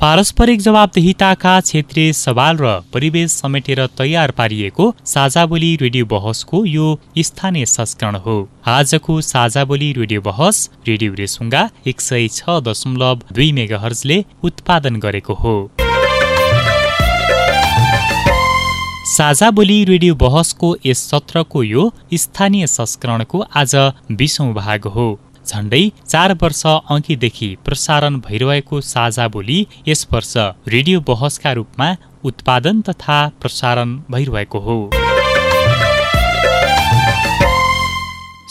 पारस्परिक जवाबदेहिताका क्षेत्रीय सवाल र परिवेश समेटेर तयार पारिएको साझा बोली रेडियो बहसको यो स्थानीय संस्करण हो। आजको साझा बोली रेडियो बहस रेडियो रेसुङ्गा एक सय छ दशमलव दुई मेगाहर्जले उत्पादन गरेको हो। साझा बोली रेडियो बहसको यस सत्रको यो स्थानीय संस्करणको आज बिसौँ भाग हो। झण्डै चार वर्ष अघिदेखि प्रसारण भइरहेको साझा बोली यस वर्ष रेडियो बहसका रूपमा उत्पादन तथा प्रसारण भइरहेको हो।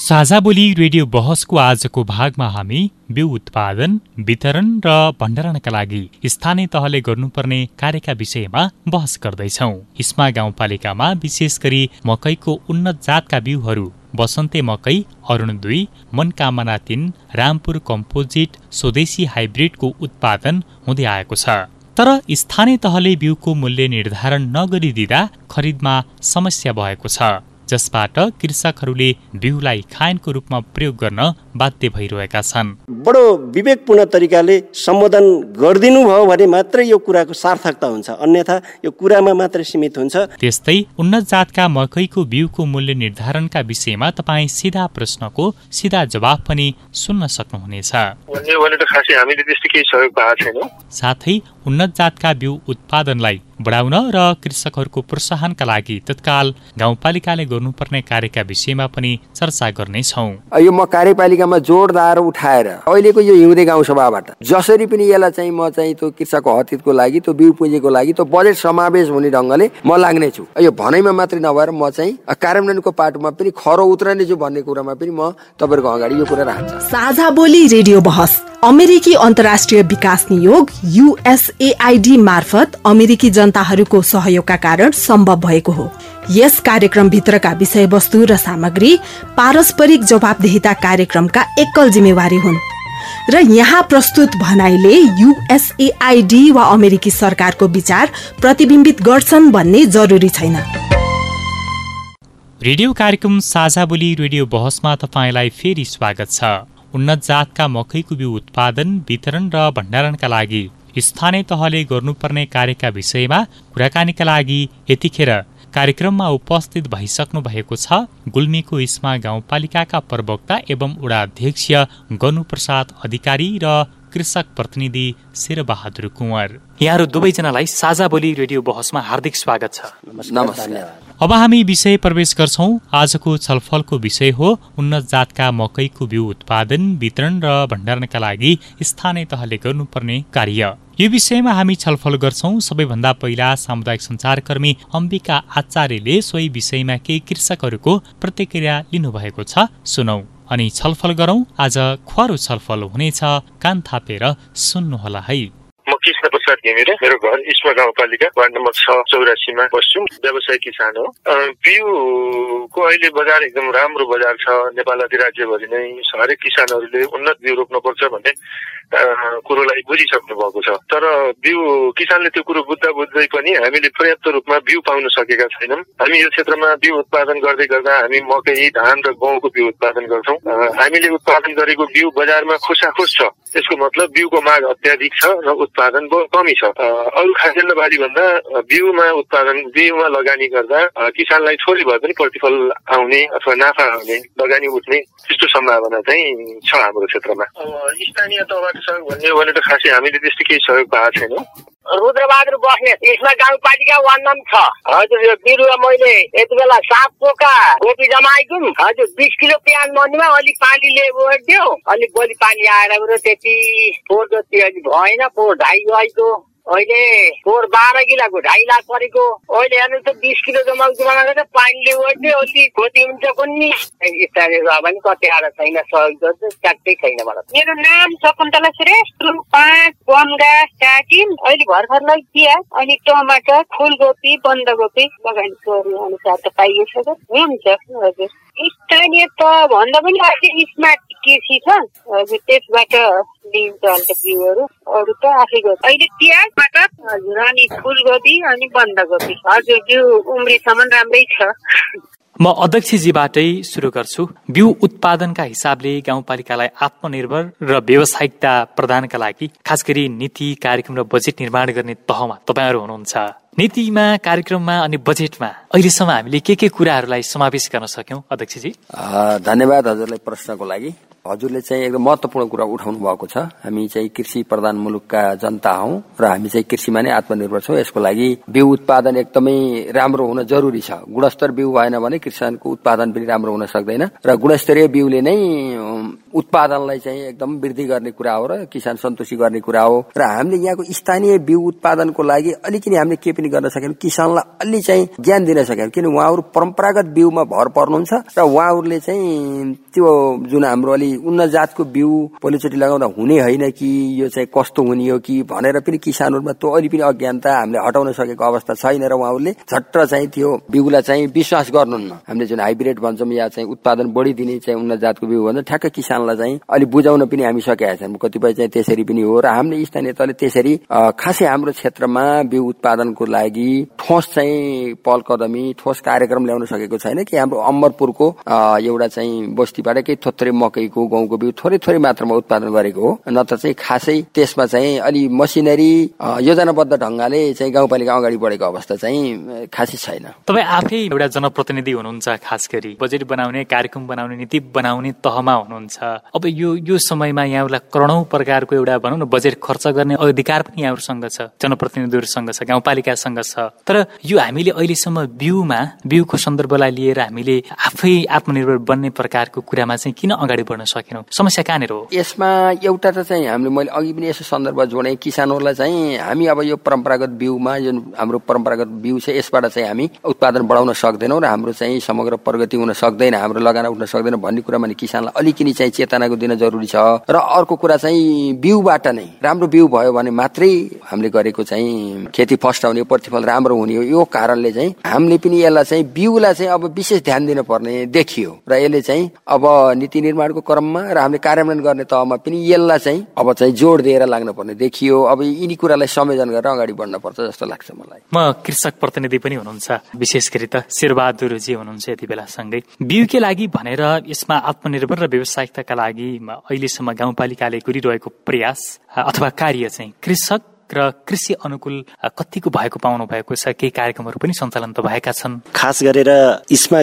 साझा बोली रेडियो बहसको आजको भागमा हामी बिउ उत्पादन वितरण र भण्डारणका लागि स्थानीय तहले गर्नुपर्ने कार्यका विषयमा बहस गर्दैछौ। इस्मा गाउँपालिकामा विशेष गरी मकैको उन्नत जातका बिउहरू बसन्ते मकै अरुण दुई मनकामना तिन रामपुर कम्पोजिट स्वदेशी हाइब्रिडको उत्पादन हुँदै आएको छ। तर स्थानीय तहले बिउको मूल्य निर्धारण नगरिदिँदा खरिदमा समस्या भएको छ। जसबाट कृषकहरूले बिउलाई खायनको रूपमा प्रयोग गर्न बाध्य भइरहेका छन्। बडो विवेकपूर्ण तरिकाले सम्बोधन गरिदिनु भयो भने मात्रै यो कुराको सार्थकता हुन्छ अन्यथा यो कुरामा मात्रै सीमित हुन्छ। त्यस्तै उन्नत जातका मकैको बिउको मूल्य निर्धारणका विषयमा तपाईँ सिधा प्रश्नको सिधा जवाफ पनि सुन्न सक्नुहुनेछ। साथै उन्नत जातका बिउ उत्पादनलाई बढाउन र कृषकहरूको प्रोत्साहनका लागि तत्काल गाउँपालिकाले गर्नुपर्ने कार्यका विषयमा पनि चर्चा गर्नेछौ। यो म कार्यपालिकामा जोडदार उठाएर अहिलेको यो हिउँदे गाउँसभाबाट जसरी पनि यसलाई चाहिँ म चाहिँ त्यो कृषकको हतितको लागि त्यो बिउ पुँजीको लागि त्यो बजेट समावेश हुने ढङ्गले म लाग्ने छु यो भनाइमा मात्रै नभएर म चाहिँ कार्यान्वयनको पाटोमा पनि खरो उत्रने छु भन्ने कुरामा पनि म तपाईँहरूको अगाडि यो कुरा राख्छु साझा बोली रेडियो बहस अमेरिकी अन्तर्राष्ट्रिय विकास नियोग युएसएआइडी मार्फत अमेरिकी जनताहरूको सहयोगका कारण सम्भव भएको हो। यस कार्यक्रमभित्रका विषयवस्तु र सामग्री पारस्परिक जवाबदेहिता कार्यक्रमका एकल जिम्मेवारी हुन्। र यहाँ प्रस्तुत भनाइले युएसएआइडी वा अमेरिकी सरकारको विचार प्रतिबिम्बित गर्छन् भन्ने जरुरी छैन। रेडियो कार्यक्रम साझा बोली रेडियो बहसमा तपाईँलाई फेरि स्वागत छ। उन्नत जातका मकैको बिउ उत्पादन वितरण र भण्डारणका लागि स्थानीय तहले गर्नुपर्ने कार्यका विषयमा कुराकानीका लागि यतिखेर कार्यक्रममा उपस्थित भइसक्नु भएको छ। गुल्मीको इस्मा गाउँपालिकाका प्रवक्ता एवं वडा अध्यक्ष गनुप्रसाद अधिकारी र कृषक प्रतिनिधि शेरबहादुर कुँवर। यहाँहरू दुवैजनालाई साझा बोली रेडियो बहसमा हार्दिक स्वागत छ। नमस्कार अब हामी विषय प्रवेश गर्छौँ। आजको छलफलको विषय हो उन्नत जातका मकैको बिउ उत्पादन वितरण र भण्डारणका लागि स्थानीय तहले गर्नुपर्ने कार्य। यो विषयमा हामी छलफल गर्छौँ। सबैभन्दा पहिला सामुदायिक सञ्चारकर्मी अम्बिका आचार्यले सोही विषयमा केही कृषकहरूको प्रतिक्रिया लिनुभएको छ। सुनौ। अनि छलफल गरौँ। आज खुवारो छलफल हुनेछ। कान थापेर सुन्नुहोला है। म कृष्ण प्रसाद घिमिरे मेरो घर इस्मा गाउँपालिका वार्ड नम्बर छ चौरासीमा बस्छु। व्यवसाय किसान हो। बिउको अहिले बजार एकदम राम्रो बजार छ। नेपाल अधिराज्यभरि नै हरेक किसानहरूले उन्नत बिउ रोप्नुपर्छ भन्ने कुरोलाई बुझिसक्नु भएको छ। तर बिउ किसानले त्यो कुरो बुझ्दा बुझ्दै पनि हामीले पर्याप्त रूपमा बिउ पाउन सकेका छैनौँ। हामी यो क्षेत्रमा बिउ उत्पादन गर्दै गर्दा हामी मकै धान र गहुँको बिउ उत्पादन गर्छौँ। हामीले उत्पादन गरेको बिउ बजारमा खुसाखुस छ। त्यसको मतलब बिउको माग अत्याधिक छ र उत्पादन कमी छ। अरू खाद्यान्न बाली भन्दा बिउमा उत्पादन बिउमा लगानी गर्दा किसानलाई थोरै भए पनि प्रतिफल आउने अथवा नाफा आउने लगानी उठ्ने त्यस्तो सम्भावना चाहिँ छ हाम्रो क्षेत्रमा। स्थानीय तहबाट सहयोग भन्ने भने त खासै हामीले त्यस्तो केही सहयोग पाएको छैनौँ। रुद्रबहादुर बस्ने यसमा गाउँपालिका वार्डमा छ। हजुर यो बिरुवा मैले यति बेला सात पोका कोपी जमाइदिउँ। हजुर बिस किलो प्याज मनीमा अलिक पानीले ओडिदियो अलिक भोलि पानी आएर त्यति पोहोर जति अलिक भएन पोहोर ढाई गएको अहिले फोहोर बाह्र किलोको ढाई लाख परेको। अहिले हेर्नु त बिस किलो जमा जमाएको छ पानीले ओड्ने अलिक खोती हुन्छ पनि स्थानीय सभा पनि कति आएर छैन सहयोग गर्छ छैन मलाई। मेरो नाम शकुन्तला श्रेष्ठ पाँच बनगा स्टार्टिङ अहिले भर्खरलाई चिया अनि टमाटर फुलकोपी बन्दकोपी लगानीको अनुसार त पाइसक्यो हुन्छ हजुर। स्थानीय त भन्दा पनि अझै स्मार्ट कृषि छ? हजुर त्यसबाट लिन्छ अन्त बिउहरू अरू त आफै गर्छ। अहिले प्याज मटर हजुर अनि फुलकोपी अनि बन्दकोपी हजुर बिउ उम्रीसम्म राम्रै छ। म अध्यक्षजीबाटै सुरु गर्छु। बिउ उत्पादनका हिसाबले गाउँपालिकालाई आत्मनिर्भर र व्यावसायिकता प्रदानका लागि खास गरी नीति कार्यक्रम र बजेट निर्माण गर्ने तहमा तपाईँहरू हुनुहुन्छ। नीतिमा कार्यक्रममा अनि बजेटमा अहिलेसम्म हामीले के के कुराहरूलाई समावेश गर्न सक्यौँ? अध्यक्षजी। धन्यवाद हजुरलाई प्रश्नको लागि। हजुरले चाहिँ एकदम महत्वपूर्ण कुरा उठाउनु भएको छ। हामी चाहिँ कृषि प्रधान मुलुकका जनता हौ र हामी चाहिँ कृषिमा नै आत्मनिर्भर छौँ। यसको लागि बिउ उत्पादन एकदमै राम्रो हुन जरुरी छ। गुणस्तर बिउ भएन भने किसानको उत्पादन पनि राम्रो हुन सक्दैन। र गुणस्तरीय बिउले नै उत्पादनलाई चाहिँ एकदम वृद्धि गर्ने कुरा हो र किसान सन्तुष्टि गर्ने कुरा हो र हामीले यहाँको स्थानीय बिउ उत्पादनको लागि अलिकति हामीले के पनि गर्न सकेनौँ किसानलाई अलि चाहिँ ज्ञान दिन सकेनौँ। किन उहाँहरू परम्परागत बिउमा भर पर्नुहुन्छ र उहाँहरूले चाहिँ त्यो जुन हाम्रो अलि उन्नत जातको बिउ पहिलोचोटि लगाउँदा हुने होइन कि यो चाहिँ कस्तो हुने हो कि भनेर पनि किसानहरूमा त्यो अलि पनि अज्ञानता हामीले हटाउन सकेको अवस्था छैन र उहाँहरूले झट्ट चाहिँ त्यो बिउलाई चाहिँ विश्वास गर्नुहुन्न। हामीले जुन हाइब्रिड भन्छौँ या चाहिँ उत्पादन बढी दिने चाहिँ उन्नत जातको बिउ भन्छ ठ्याक्क किसानलाई चाहिँ अलिक बुझाउन पनि हामी सकेका छौँ कतिपय चाहिँ त्यसरी पनि हो र हामीले स्थानीय तहले त्यसरी खासै हाम्रो क्षेत्रमा बिउ उत्पादनको लागि ठोस चाहिँ पहल कदमी ठोस कार्यक्रम ल्याउन सकेको छैन कि हाम्रो अमरपुरको एउटा चाहिँ बस्तीबाट केही थोत्रै मकैको गहुँको बिउ थोरै थोरै मात्रामा उत्पादन गरेको हो। नत्र चाहिँ खासै त्यसमा चाहिँ अलि मसिनरी योजनाबद्ध ढङ्गले चाहिँ गाउँपालिका अगाडि बढेको अवस्था चाहिँ खासै छैन। तपाईँ आफै एउटा जनप्रतिनिधि हुनुहुन्छ खास गरी बजेट बनाउने कार्यक्रम बनाउने नीति बनाउने तहमा हुनुहुन्छ। अब यो यो समयमा यहाँहरूलाई करोडौँ प्रकारको एउटा भनौँ न बजेट खर्च गर्ने अधिकार पनि यहाँहरूसँग छ जनप्रतिनिधिहरूसँग छ गाउँपालिकासँग छ। तर यो हामीले अहिलेसम्म बिउमा बिउको सन्दर्भलाई लिएर हामीले आफै आत्मनिर्भर बन्ने प्रकारको कुरामा चाहिँ किन अगाडि बढ्न सकेनौँ? समस्या कहाँनिर हो? यसमा एउटा त चाहिँ हामीले मैले अघि पनि यसो सन्दर्भ जोडेँ किसानहरूलाई चाहिँ हामी अब यो परम्परागत बिउमा जुन हाम्रो परम्परागत बिउ छ यसबाट चाहिँ हामी उत्पादन बढाउन सक्दैनौँ र हाम्रो चाहिँ समग्र प्रगति हुन सक्दैन हाम्रो लगाना उठ्न सक्दैन भन्ने कुरामा किसानलाई अलिकति चाहिँ चेतनाको दिन जरुरी छ। र अर्को कुरा चाहिँ बिउबाट नै राम्रो बिउ भयो भने मात्रै हामीले गरेको चाहिँ खेती फस्टाउने प्रतिफल राम्रो हुने हो। यो कारणले चाहिँ हामीले पनि यसलाई चाहिँ बिउलाई चाहिँ अब विशेष ध्यान दिनुपर्ने देखियो। र यसले चाहिँ अब नीति निर्माणको क्रम क्रममा र हामीले कार्यान्वयन गर्ने तहमा पनि यसलाई चाहिँ अब चाहिँ जोड दिएर लाग्नु पर्ने देखियो। अब यिनी कुरालाई संयोजन गरेर अगाडि बढ्न पर्छ जस्तो लाग्छ मलाई। म कृषक प्रतिनिधि पनि हुनुहुन्छ। विशेष गरी त शेरबहादुरजी हुनुहुन्छ यति बेला सँगै बिउकै लागि भनेर यसमा आत्मनिर्भर र व्यावसायिकताका लागि अहिलेसम्म गाउँपालिकाले गरिरहेको प्रयास अथवा कार्य चाहिँ कृषक र कृषि अनुकूल कतिको भएको पाउनु भएको छ केही कार्यक्रमहरू पनि सञ्चालन त भएका छन्। खास गरेर इस्मा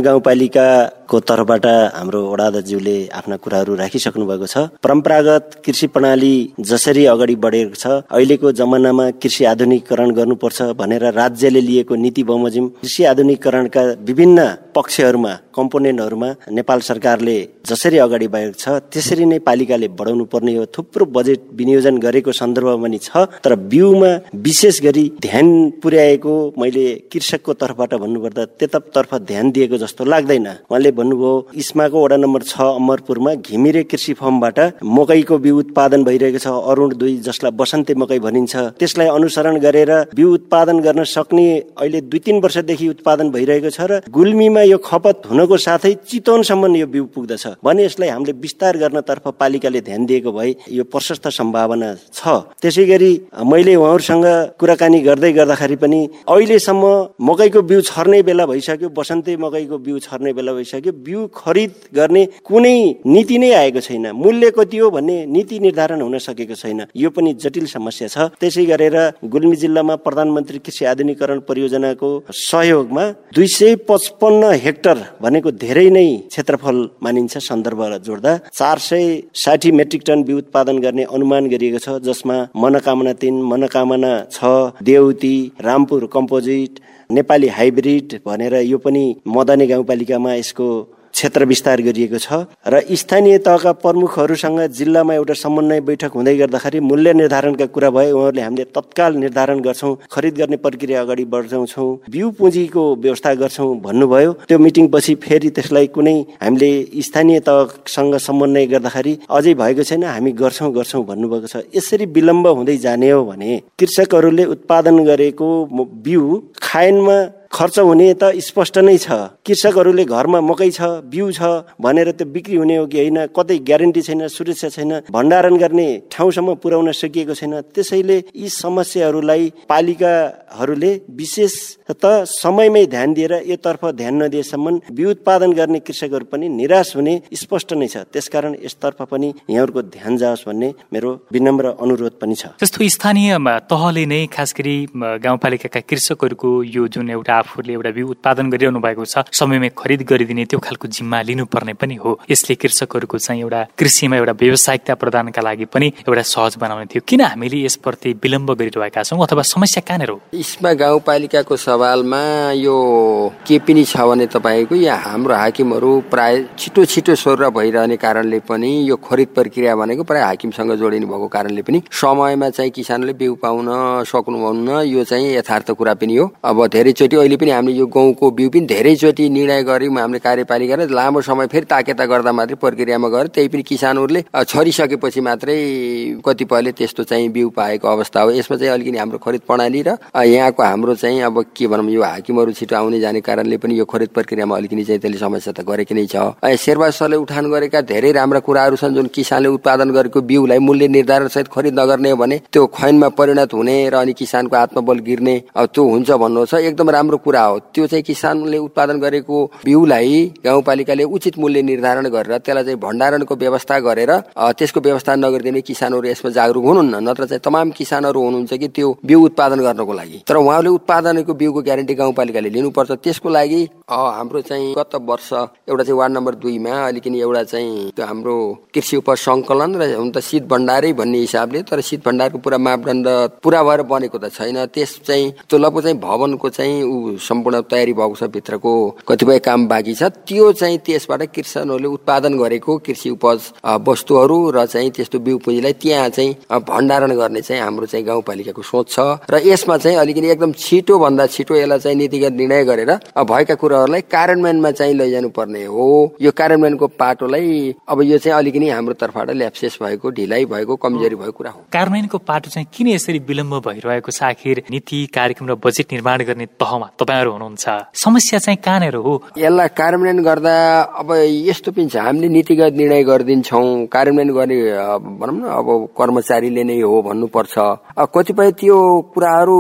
गाउँपालिकाको तर्फबाट हाम्रो वडाध्यक्षज्यूले आफ्ना कुराहरू राखिसक्नु भएको छ। परम्परागत कृषि प्रणाली जसरी अगाडि बढेको छ अहिलेको जमानामा कृषि आधुनिकरण गर्नुपर्छ भनेर राज्यले लिएको नीति बमोजिम कृषि आधुनिकरणका विभिन्न पक्षहरूमा कम्पोनेन्टहरूमा नेपाल सरकारले जसरी अगाडि बढेको छ त्यसरी नै पालिकाले बढाउनु पर्ने हो। थुप्रो बजेट विनियोजन गरेको सन्दर्भ पनि छ तर बिउमा विशेष गरी ध्यान पुर्याएको मैले कृषकको तर्फबाट भन्नुपर्दा त्यतातर्फ ध्यान दिएको जस्तो लाग्दैन। उहाँले भन्नुभयो इस्माको वडा नम्बर छ अमरपुरमा घिमिरे कृषि फर्मबाट मकैको बिउ उत्पादन भइरहेको छ। अरुण दुई जसलाई बसन्ते मकै भनिन्छ। त्यसलाई अनुसरण गरेर बिउ उत्पादन गर्न सक्ने अहिले दुई तिन वर्षदेखि उत्पादन भइरहेको छ र गुल्मीमा यो खपत हुनको साथै चितवनसम्म यो बिउ पुग्दछ भने यसलाई हामीले विस्तार गर्नतर्फ पालिकाले ध्यान दिएको भए यो प्रशस्त सम्भावना छ। त्यसै गरी मैले उहाँहरूसँग कुराकानी गर्दै गर्दाखेरि पनि अहिलेसम्म मकैको बिउ छर्ने बेला भइसक्यो बसन्ते मकैको बिउ छर्ने बेला भइसक्यो। बिउ खरिद गर्ने कुनै नीति नै आएको छैन। मूल्य कति हो भन्ने नीति निर्धारण हुन सकेको छैन। यो पनि जटिल समस्या छ। त्यसै गरेर गुल्मी जिल्लामा प्रधानमन्त्री कृषि आधुनिकरण परियोजनाको सहयोगमा दुई सय पचपन्न हेक्टर भनेको धेरै नै क्षेत्रफल मानिन्छ सन्दर्भ जोड्दा। चार सय साठी मेट्रिक टन बिउ उत्पादन गर्ने अनुमान गरिएको छ जसमा मनोकामना तिन मनोकामना छ देउती रामपुर कम्पोजिट नेपाली हाइब्रिड भनेर यो पनि मदने गाउँपालिकामा यसको क्षेत्र विस्तार गरिएको छ र स्थानीय तहका प्रमुखहरूसँग जिल्लामा एउटा समन्वय बैठक हुँदै गर्दाखेरि मूल्य निर्धारणका कुरा भए उहाँहरूले हामीले तत्काल निर्धारण गर्छौँ खरिद गर्ने प्रक्रिया अगाडि बढाउँछौँ बिउ पुँजीको व्यवस्था गर्छौँ भन्नुभयो। त्यो मिटिङपछि फेरि त्यसलाई कुनै हामीले स्थानीय तहसँग समन्वय गर्दाखेरि अझै भएको छैन हामी गर्छौँ गर्छौँ भन्नुभएको छ। यसरी विलम्ब हुँदै जाने हो भने कृषकहरूले उत्पादन गरेको बिउ खायनमा खर्च हुने त स्पष्ट नै छ। कृषकहरूले घरमा मकै छ बिउ छ भनेर त्यो बिक्री हुने हो कि होइन? कतै ग्यारेन्टी छैन सुरक्षा छैन भण्डारण गर्ने ठाउँसम्म पुर्याउन सकिएको छैन। त्यसैले यी समस्याहरूलाई पालिकाहरूले विशेष त समयमै ध्यान दिएर योतर्फ ध्यान नदिएसम्म बिउ उत्पादन गर्ने कृषकहरू पनि निराश हुने स्पष्ट नै छ। त्यसकारण यसतर्फ पनि यहाँहरूको ध्यान जाओस् भन्ने मेरो विनम्र अनुरोध पनि छ। जस्तो स्थानीय तहले नै खास गरी गाउँपालिकाका कृषकहरूको यो जुन एउटा आफूले एउटा बिउ उत्पादन गरिरहनु भएको छ समयमै खरिद गरिदिने त्यो खालको जिम्मा लिनुपर्ने पनि हो। यसले कृषकहरूको चाहिँ एउटा कृषिमा एउटा व्यावसायिकता प्रदानका लागि पनि एउटा सहज बनाउने थियो। किन हामीले यसप्रति विलम्ब गरिरहेका छौँ अथवा समस्या कहाँनिर हो? इस्मा गाउँपालिकाको सवालमा यो के पनि छ भने तपाईँको यहाँ हाम्रो हाकिमहरू प्राय छिटो छिटो स्वर भइरहने कारणले पनि यो खरिद प्रक्रिया भनेको प्राय हाकिमसँग जोडिनु भएको कारणले पनि समयमा चाहिँ किसानले बिउ पाउन सक्नुहुन्न यो चाहिँ यथार्थ कुरा पनि हो। अब धेरैचोटि अहिले पनि हामीले यो गाउँको बिउ पनि धेरैचोटि निर्णय गऱ्यौँ हामीले कार्यपालिका लामो समय फेरि ताकेता गर्दा मात्रै प्रक्रियामा गएर त्यही पनि किसानहरूले छरिसकेपछि मात्रै कतिपयले त्यस्तो चाहिँ बिउ पाएको अवस्था हो। यसमा चाहिँ अलिकति हाम्रो खरिद प्रणाली र यहाँको हाम्रो चाहिँ अब के भनौँ यो हाकिमहरू छिटो आउने जाने कारणले पनि यो खरिद प्रक्रियामा अलिकति चाहिँ त्यसले समस्या त गरेकै नै छ। शेरबा सरले उठान गरेका धेरै राम्रा कुराहरू छन् जुन किसानले उत्पादन गरेको बिउलाई मूल्य निर्धारण सहित खरिद नगर्ने हो भने त्यो खैनमा परिणत हुने र अनि किसानको आत्मबल गिर्ने त्यो हुन्छ भन्नु छ एकदम राम्रो कुरा हो। त्यो चाहिँ किसानले उत्पादन गरेको बिउलाई गाउँपालिकाले उचित मूल्य निर्धारण गरेर त्यसलाई चाहिँ भण्डारणको व्यवस्था गरेर त्यसको व्यवस्था नगरिदिने किसानहरू यसमा जागरुक हुनुहुन्न। नत्र चाहिँ तमाम किसानहरू हुनुहुन्छ कि त्यो बिउ उत्पादन गर्नको लागि। तर उहाँले उत्पादनको बिउको ग्यारेन्टी गाउँपालिकाले लिनुपर्छ। त्यसको लागि हाम्रो चाहिँ गत वर्ष एउटा चाहिँ वार्ड नम्बर दुईमा अलिकति एउटा चाहिँ हाम्रो कृषि उप सङ्कलन र हुन त शीत भण्डारै भन्ने हिसाबले तर शीत भण्डारको पुरा मापदण्ड पुरा भएर बनेको त छैन। त्यस चाहिँ त्यो लगभग चाहिँ भवनको चाहिँ सम्पूर्ण तयारी भएको छ भित्रको कतिपय काम बाँकी छ। त्यो चाहिँ त्यसबाट किसानहरूले उत्पादन गरेको कृषि उपज वस्तुहरू र चाहिँ त्यस्तो बिउ पुँजीलाई त्यहाँ चाहिँ भण्डारण गर्ने चाहिँ हाम्रो चाहिँ गाउँपालिकाको सोच छ। र यसमा चाहिँ अलिकति एकदम छिटो भन्दा छिटो यसलाई चाहिँ नीतिगत निर्णय गरेर भएका कुराहरूलाई कार्यान्वयनमा चाहिँ लैजानु पर्ने हो। यो कार्यान्वयनको पाटोलाई अब यो चाहिँ अलिकति हाम्रो तर्फबाट ल्याप्सेस भएको ढिलाइ भएको कमजोरी भएको कुरा हो। कार्यान्वयनको पाटो चाहिँ किन यसरी विलम्ब भइरहेको छ? आखिर नीति कार्यक्रम र बजेट निर्माण गर्ने तहमा तपाईँहरू हुनुहुन्छ समस्या चाहिँ कहाँनिर हो? यसलाई कार्यान्वयन गर्दा अब यस्तो पनि छ। हामीले नीतिगत निर्णय गरिदिन्छौँ। कार्यान्वयन गर्ने भनौँ न अब कर्मचारीले नै हो भन्नुपर्छ। कतिपय त्यो कुराहरू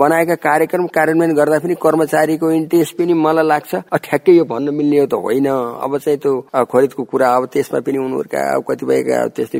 बनाएका कार्यक्रम कार्यान्वयन गर्दा पनि कर्मचारीको इन्ट्रेस्ट पनि मलाई लाग्छ। ठ्याक्कै यो भन्नु मिल्ने हो त होइन। अब चाहिँ त्यो खरिदको कुरा अब त्यसमा पनि उनीहरूका कतिपय त्यस्तै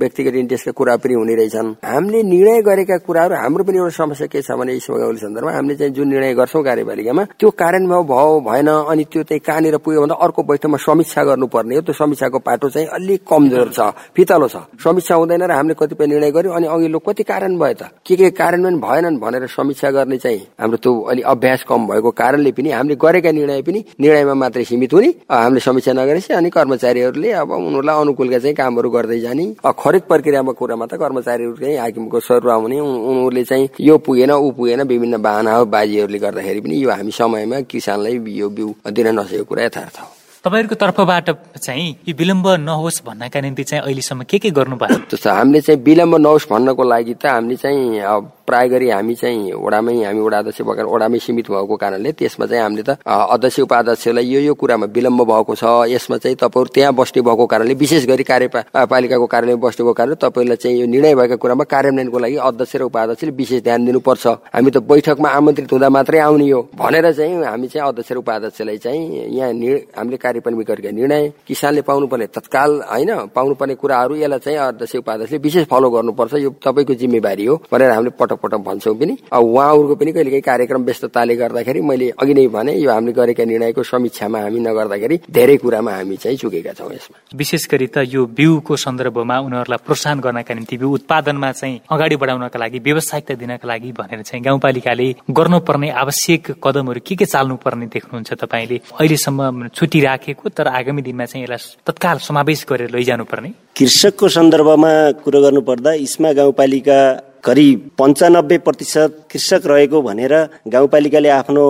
व्यक्तिगत इन्ट्रेस्टका कुरा पनि हुने रहेछन्। हामीले निर्णय गरेका कुराहरू हाम्रो पनि एउटा समस्या के छ भने यी सन्दर्भमा हामीले चाहिँ जुन निर्णय गर्छौँ कार्यपालिकामा त्यो कार्यान्वयन भयो भएन अनि त्यो चाहिँ कहाँनिर पुग्यो भन्दा अर्को बैठकमा समीक्षा गर्नुपर्ने हो। त्यो समीक्षाको पाटो चाहिँ अलिक कमजोर छ फितलो छ। समीक्षा हुँदैन र हामीले कतिपय निर्णय गर्यो अनि अघिल्लो कति कारण भयो त? के के कार्यान्वयन भएनन् भनेर समीक्षा गर्ने चाहिँ हाम्रो त्यो अलिक अभ्यास कम भएको कारणले पनि हामीले गरेका निर्णय पनि निर्णयमा मात्रै सीमित हुने। हामीले समीक्षा नगरेपछि अनि कर्मचारीहरूले अब उनीहरूलाई अनुकूलका चाहिँ कामहरू गर्दै जाने। खरिद प्रक्रियामा कुरामा त कर्मचारीहरू चाहिँ हाकिमको सरुवा हुने। उनीहरूले चाहिँ यो पुगेन ऊ पुगेन विभिन्न बाहना बाजीहरूले गर्दाखेरि पनि यो हामी समयमा किसानलाई यो बिउ दिन नसकेको कुरा यथार्थ हो। तपाईँहरूको तर्फबाट चाहिँ यो विलम्ब नहोस् भन्नका निम्ति चाहिँ अहिलेसम्म के के गर्नु भएको हामीले चाहिँ विलम्ब नहोस् भन्नको लागि त हामीले चाहिँ प्राय गरी हामी चाहिँ वडामै हामी वडा अध्यक्ष भएर वडामै सीमित भएको कारणले त्यसमा चाहिँ हामीले त अध्यक्ष उपाध्यक्षलाई यो यो कुरामा विलम्ब भएको छ। यसमा चाहिँ तपाईँहरू त्यहाँ बस्ने भएको कारणले विशेष गरी कार्यपालिकाको कार्यालयमा बस्नेको कारणले तपाईँलाई चाहिँ यो निर्णय भएको कुरामा कार्यान्वयनको लागि अध्यक्ष र उपाध्यक्षले विशेष ध्यान दिनुपर्छ। हामी त बैठकमा आमन्त्रित हुँदा मात्रै आउने हो। भनेर चाहिँ हामी चाहिँ अध्यक्ष र उपाध्यक्षलाई चाहिँ यहाँ हामीले कार्यपालिका गरेका निर्णय किसानले पाउनुपर्ने तत्काल होइन पाउनुपर्ने कुराहरू यसलाई चाहिँ अध्यक्ष उपाध्यक्षले विशेष फलो गर्नुपर्छ। यो तपाईँको जिम्मेवारी हो भनेर हामीले पटक पटक भन्छौँ पनि। अब उहाँहरूको पनि कहिलेकाहीँ कार्यक्रम व्यस्तताले गर्दाखेरि मैले अघि नै भने यो हामीले गरेका निर्णयको समीक्षामा हामी नगर्दाखेरि धेरै कुरामा हामी चाहिँ चुकेका छौँ यसमा। विशेष गरी त यो बिउको सन्दर्भमा उनीहरूलाई प्रोत्साहन गर्नका निम्ति बिउ उत्पादनमा चाहिँ अगाडि बढाउनका लागि व्यावसायिकता दिनका लागि भनेर चाहिँ गाउँपालिकाले गर्नुपर्ने आवश्यक कदमहरू के के चाल्नु पर्ने देख्नुहुन्छ तपाईँले? अहिलेसम्म छुट्टी राखेको तर आगामी दिनमा चाहिँ यसलाई तत्काल समावेश गरेर लैजानु पर्ने कृषकको सन्दर्भमा कुरो गर्नुपर्दा इस्मा गाउँपालिका करिब पन्चानब्बे प्रतिशत कृषक रहेको भनेर गाउँपालिकाले आफ्नो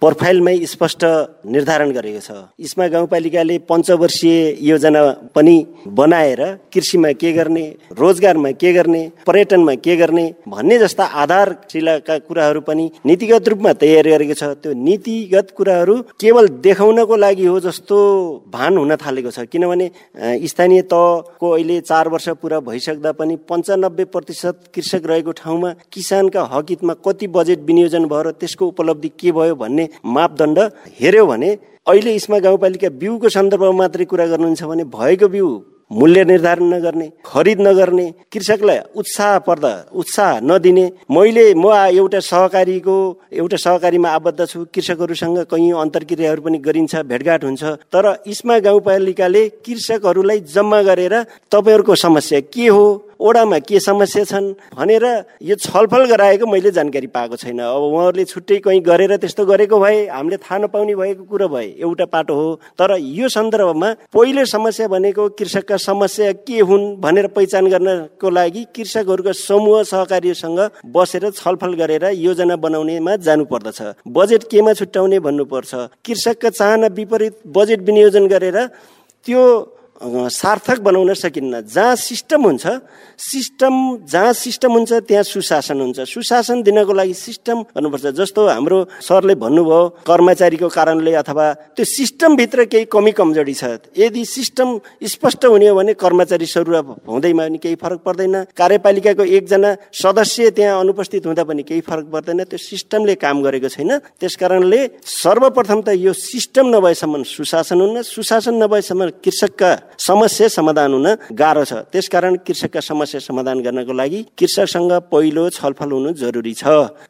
प्रोफाइलमै स्पष्ट निर्धारण गरेको छ। यसमा गाउँपालिकाले पञ्चवर्षीय योजना पनि बनाएर कृषिमा के गर्ने रोजगारमा के गर्ने पर्यटनमा के गर्ने भन्ने जस्ता आधारशिलाका कुराहरू पनि नीतिगत रूपमा तयार गरेको छ। त्यो नीतिगत कुराहरू केवल देखाउनको लागि हो जस्तो भान हुन थालेको छ। किनभने स्थानीय तहको अहिले चार वर्ष पुरा भइसक्दा पनि पन्चानब्बे प्रतिशत कृषक रहेको ठाउँमा किसानका हकितमा कति बजेट विनियोजन भयो र त्यसको उपलब्धि के भयो भन्ने मापदण्ड हेऱ्यो भने अहिले इस्मा गाउँपालिका बिउको सन्दर्भमा मात्रै कुरा गर्नुहुन्छ भने भएको बिउ मूल्य निर्धारण नगर्ने खरिद नगर्ने कृषकलाई उत्साह पर्दा उत्साह नदिने मैले म एउटा सहकारीको एउटा सहकारीमा आबद्ध छु कृषकहरूसँग कैयौँ अन्तर्क्रियाहरू पनि गरिन्छ भेटघाट हुन्छ तर इस्मा गाउँपालिकाले कृषकहरूलाई जम्मा गरेर तपाईँहरूको समस्या के हो? ओडामा के समस्या छन् भनेर यो छलफल गराएको मैले जानकारी पाएको छैन। अब उहाँहरूले छुट्टै कहीँ गरेर त्यस्तो गरेको भए हामीले थाहा नपाउने भएको कुरो भए एउटा पाटो हो। तर यो सन्दर्भमा पहिलो समस्या भनेको कृषकका समस्या के हुन् भनेर पहिचान गर्नको लागि कृषकहरूको समूह सहकारीसँग बसेर छलफल गरेर योजना बनाउनेमा जानुपर्दछ। बजेट केमा छुट्याउने भन्नुपर्छ। कृषकका चाहना विपरीत बजेट विनियोजन गरेर त्यो सार्थक बनाउन सकिन्न। जहाँ सिस्टम हुन्छ सिस्टम जहाँ सिस्टम हुन्छ त्यहाँ सुशासन हुन्छ। सुशासन दिनको लागि सिस्टम गर्नुपर्छ जस्तो हाम्रो सरले भन्नुभयो कर्मचारीको कारणले अथवा त्यो सिस्टमभित्र केही कमी कमजोरी छ। यदि सिस्टम स्पष्ट हुने हो भने कर्मचारी सरुवा हुँदैमा पनि केही फरक पर्दैन। कार्यपालिकाको एकजना सदस्य त्यहाँ अनुपस्थित हुँदा पनि केही फरक पर्दैन। त्यो सिस्टमले काम गरेको छैन। त्यस कारणले सर्वप्रथम त यो सिस्टम नभएसम्म सुशासन हुन्न। सुशासन नभएसम्म कृषकका समस्या समाधान हुन गाह्रो छ। त्यसकारण कृषकका समस्या समाधान गर्नको लागि कृषकसँग पहिलो छलफल हुनु जरुरी छ।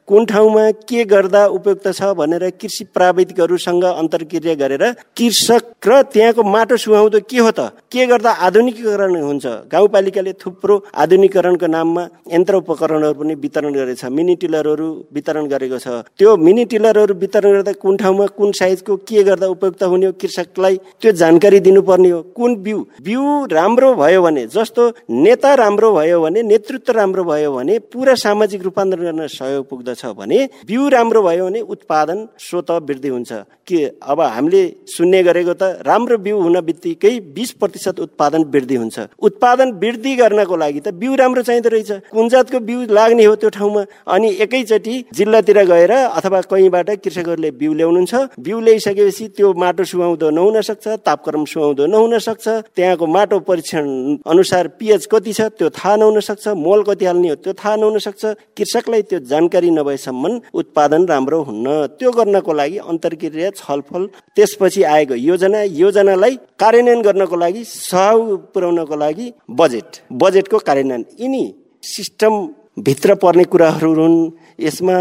कुन ठाउँमा के गर्दा उपयुक्त छ भनेर कृषि प्राविधिकहरूसँग अन्तर्क्रिया गरेर कृषक र त्यहाँको माटो सुहाउँदो के हो त? के गर्दा आधुनिकीकरण हुन्छ? गाउँपालिकाले थुप्रो आधुनिकरणको नाममा यन्त्र उपकरणहरू पनि वितरण गरेको छ मिनी टिलरहरू वितरण गरेको छ। त्यो मिनी टिलरहरू वितरण गर्दा कुन ठाउँमा कुन साइजको के गर्दा उपयुक्त हुने हो? कृषकलाई त्यो जानकारी दिनुपर्ने हो। कुन बिउ राम्रो भयो भने जस्तो नेता राम्रो भयो भने नेतृत्व राम्रो भयो भने पुरा सामाजिक रूपान्तरण गर्न सहयोग पुग्दछ भने बिउ राम्रो भयो भने उत्पादन स्वत वृद्धि हुन्छ। के अब हामीले सुन्ने गरेको त राम्रो बिउ हुन बित्तिकै बिस प्रतिशत उत्पादन वृद्धि हुन्छ। उत्पादन वृद्धि गर्नको लागि त बिउ राम्रो चाहिँदो रहेछ। कुन जातको बिउ लाग्ने हो त्यो ठाउँमा? अनि एकैचोटि जिल्लातिर गएर अथवा कहीँबाट कृषकहरूले बिउ ल्याउनुहुन्छ। बिउ ल्याइसकेपछि त्यो माटो सुहाउँदो नहुन सक्छ तापक्रम सुहाउँदो नहुन सक्छ। त्यहाँको माटो परीक्षण अनुसार पिएच कति छ त्यो थाहा नहुन सक्छ मोल कति हाल्ने हो त्यो थाहा नहुन सक्छ। कृषकलाई त्यो जानकारी नभएसम्म उत्पादन राम्रो हुन्न। त्यो गर्नको लागि अन्तर्क्रिया छलफल त्यसपछि आएको योजना योजनालाई कार्यान्वयन गर्नको लागि सहयोग पुर्याउनको लागि बजेट बजेटको कार्यान्वयन। यिनी सिस्टम भित्र पर्ने कुराहरू हुन्। यसमा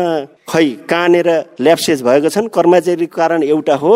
खै कहाँनिर ल्याप्सेज भएको छन्। कर्मचारीको कारण एउटा हो।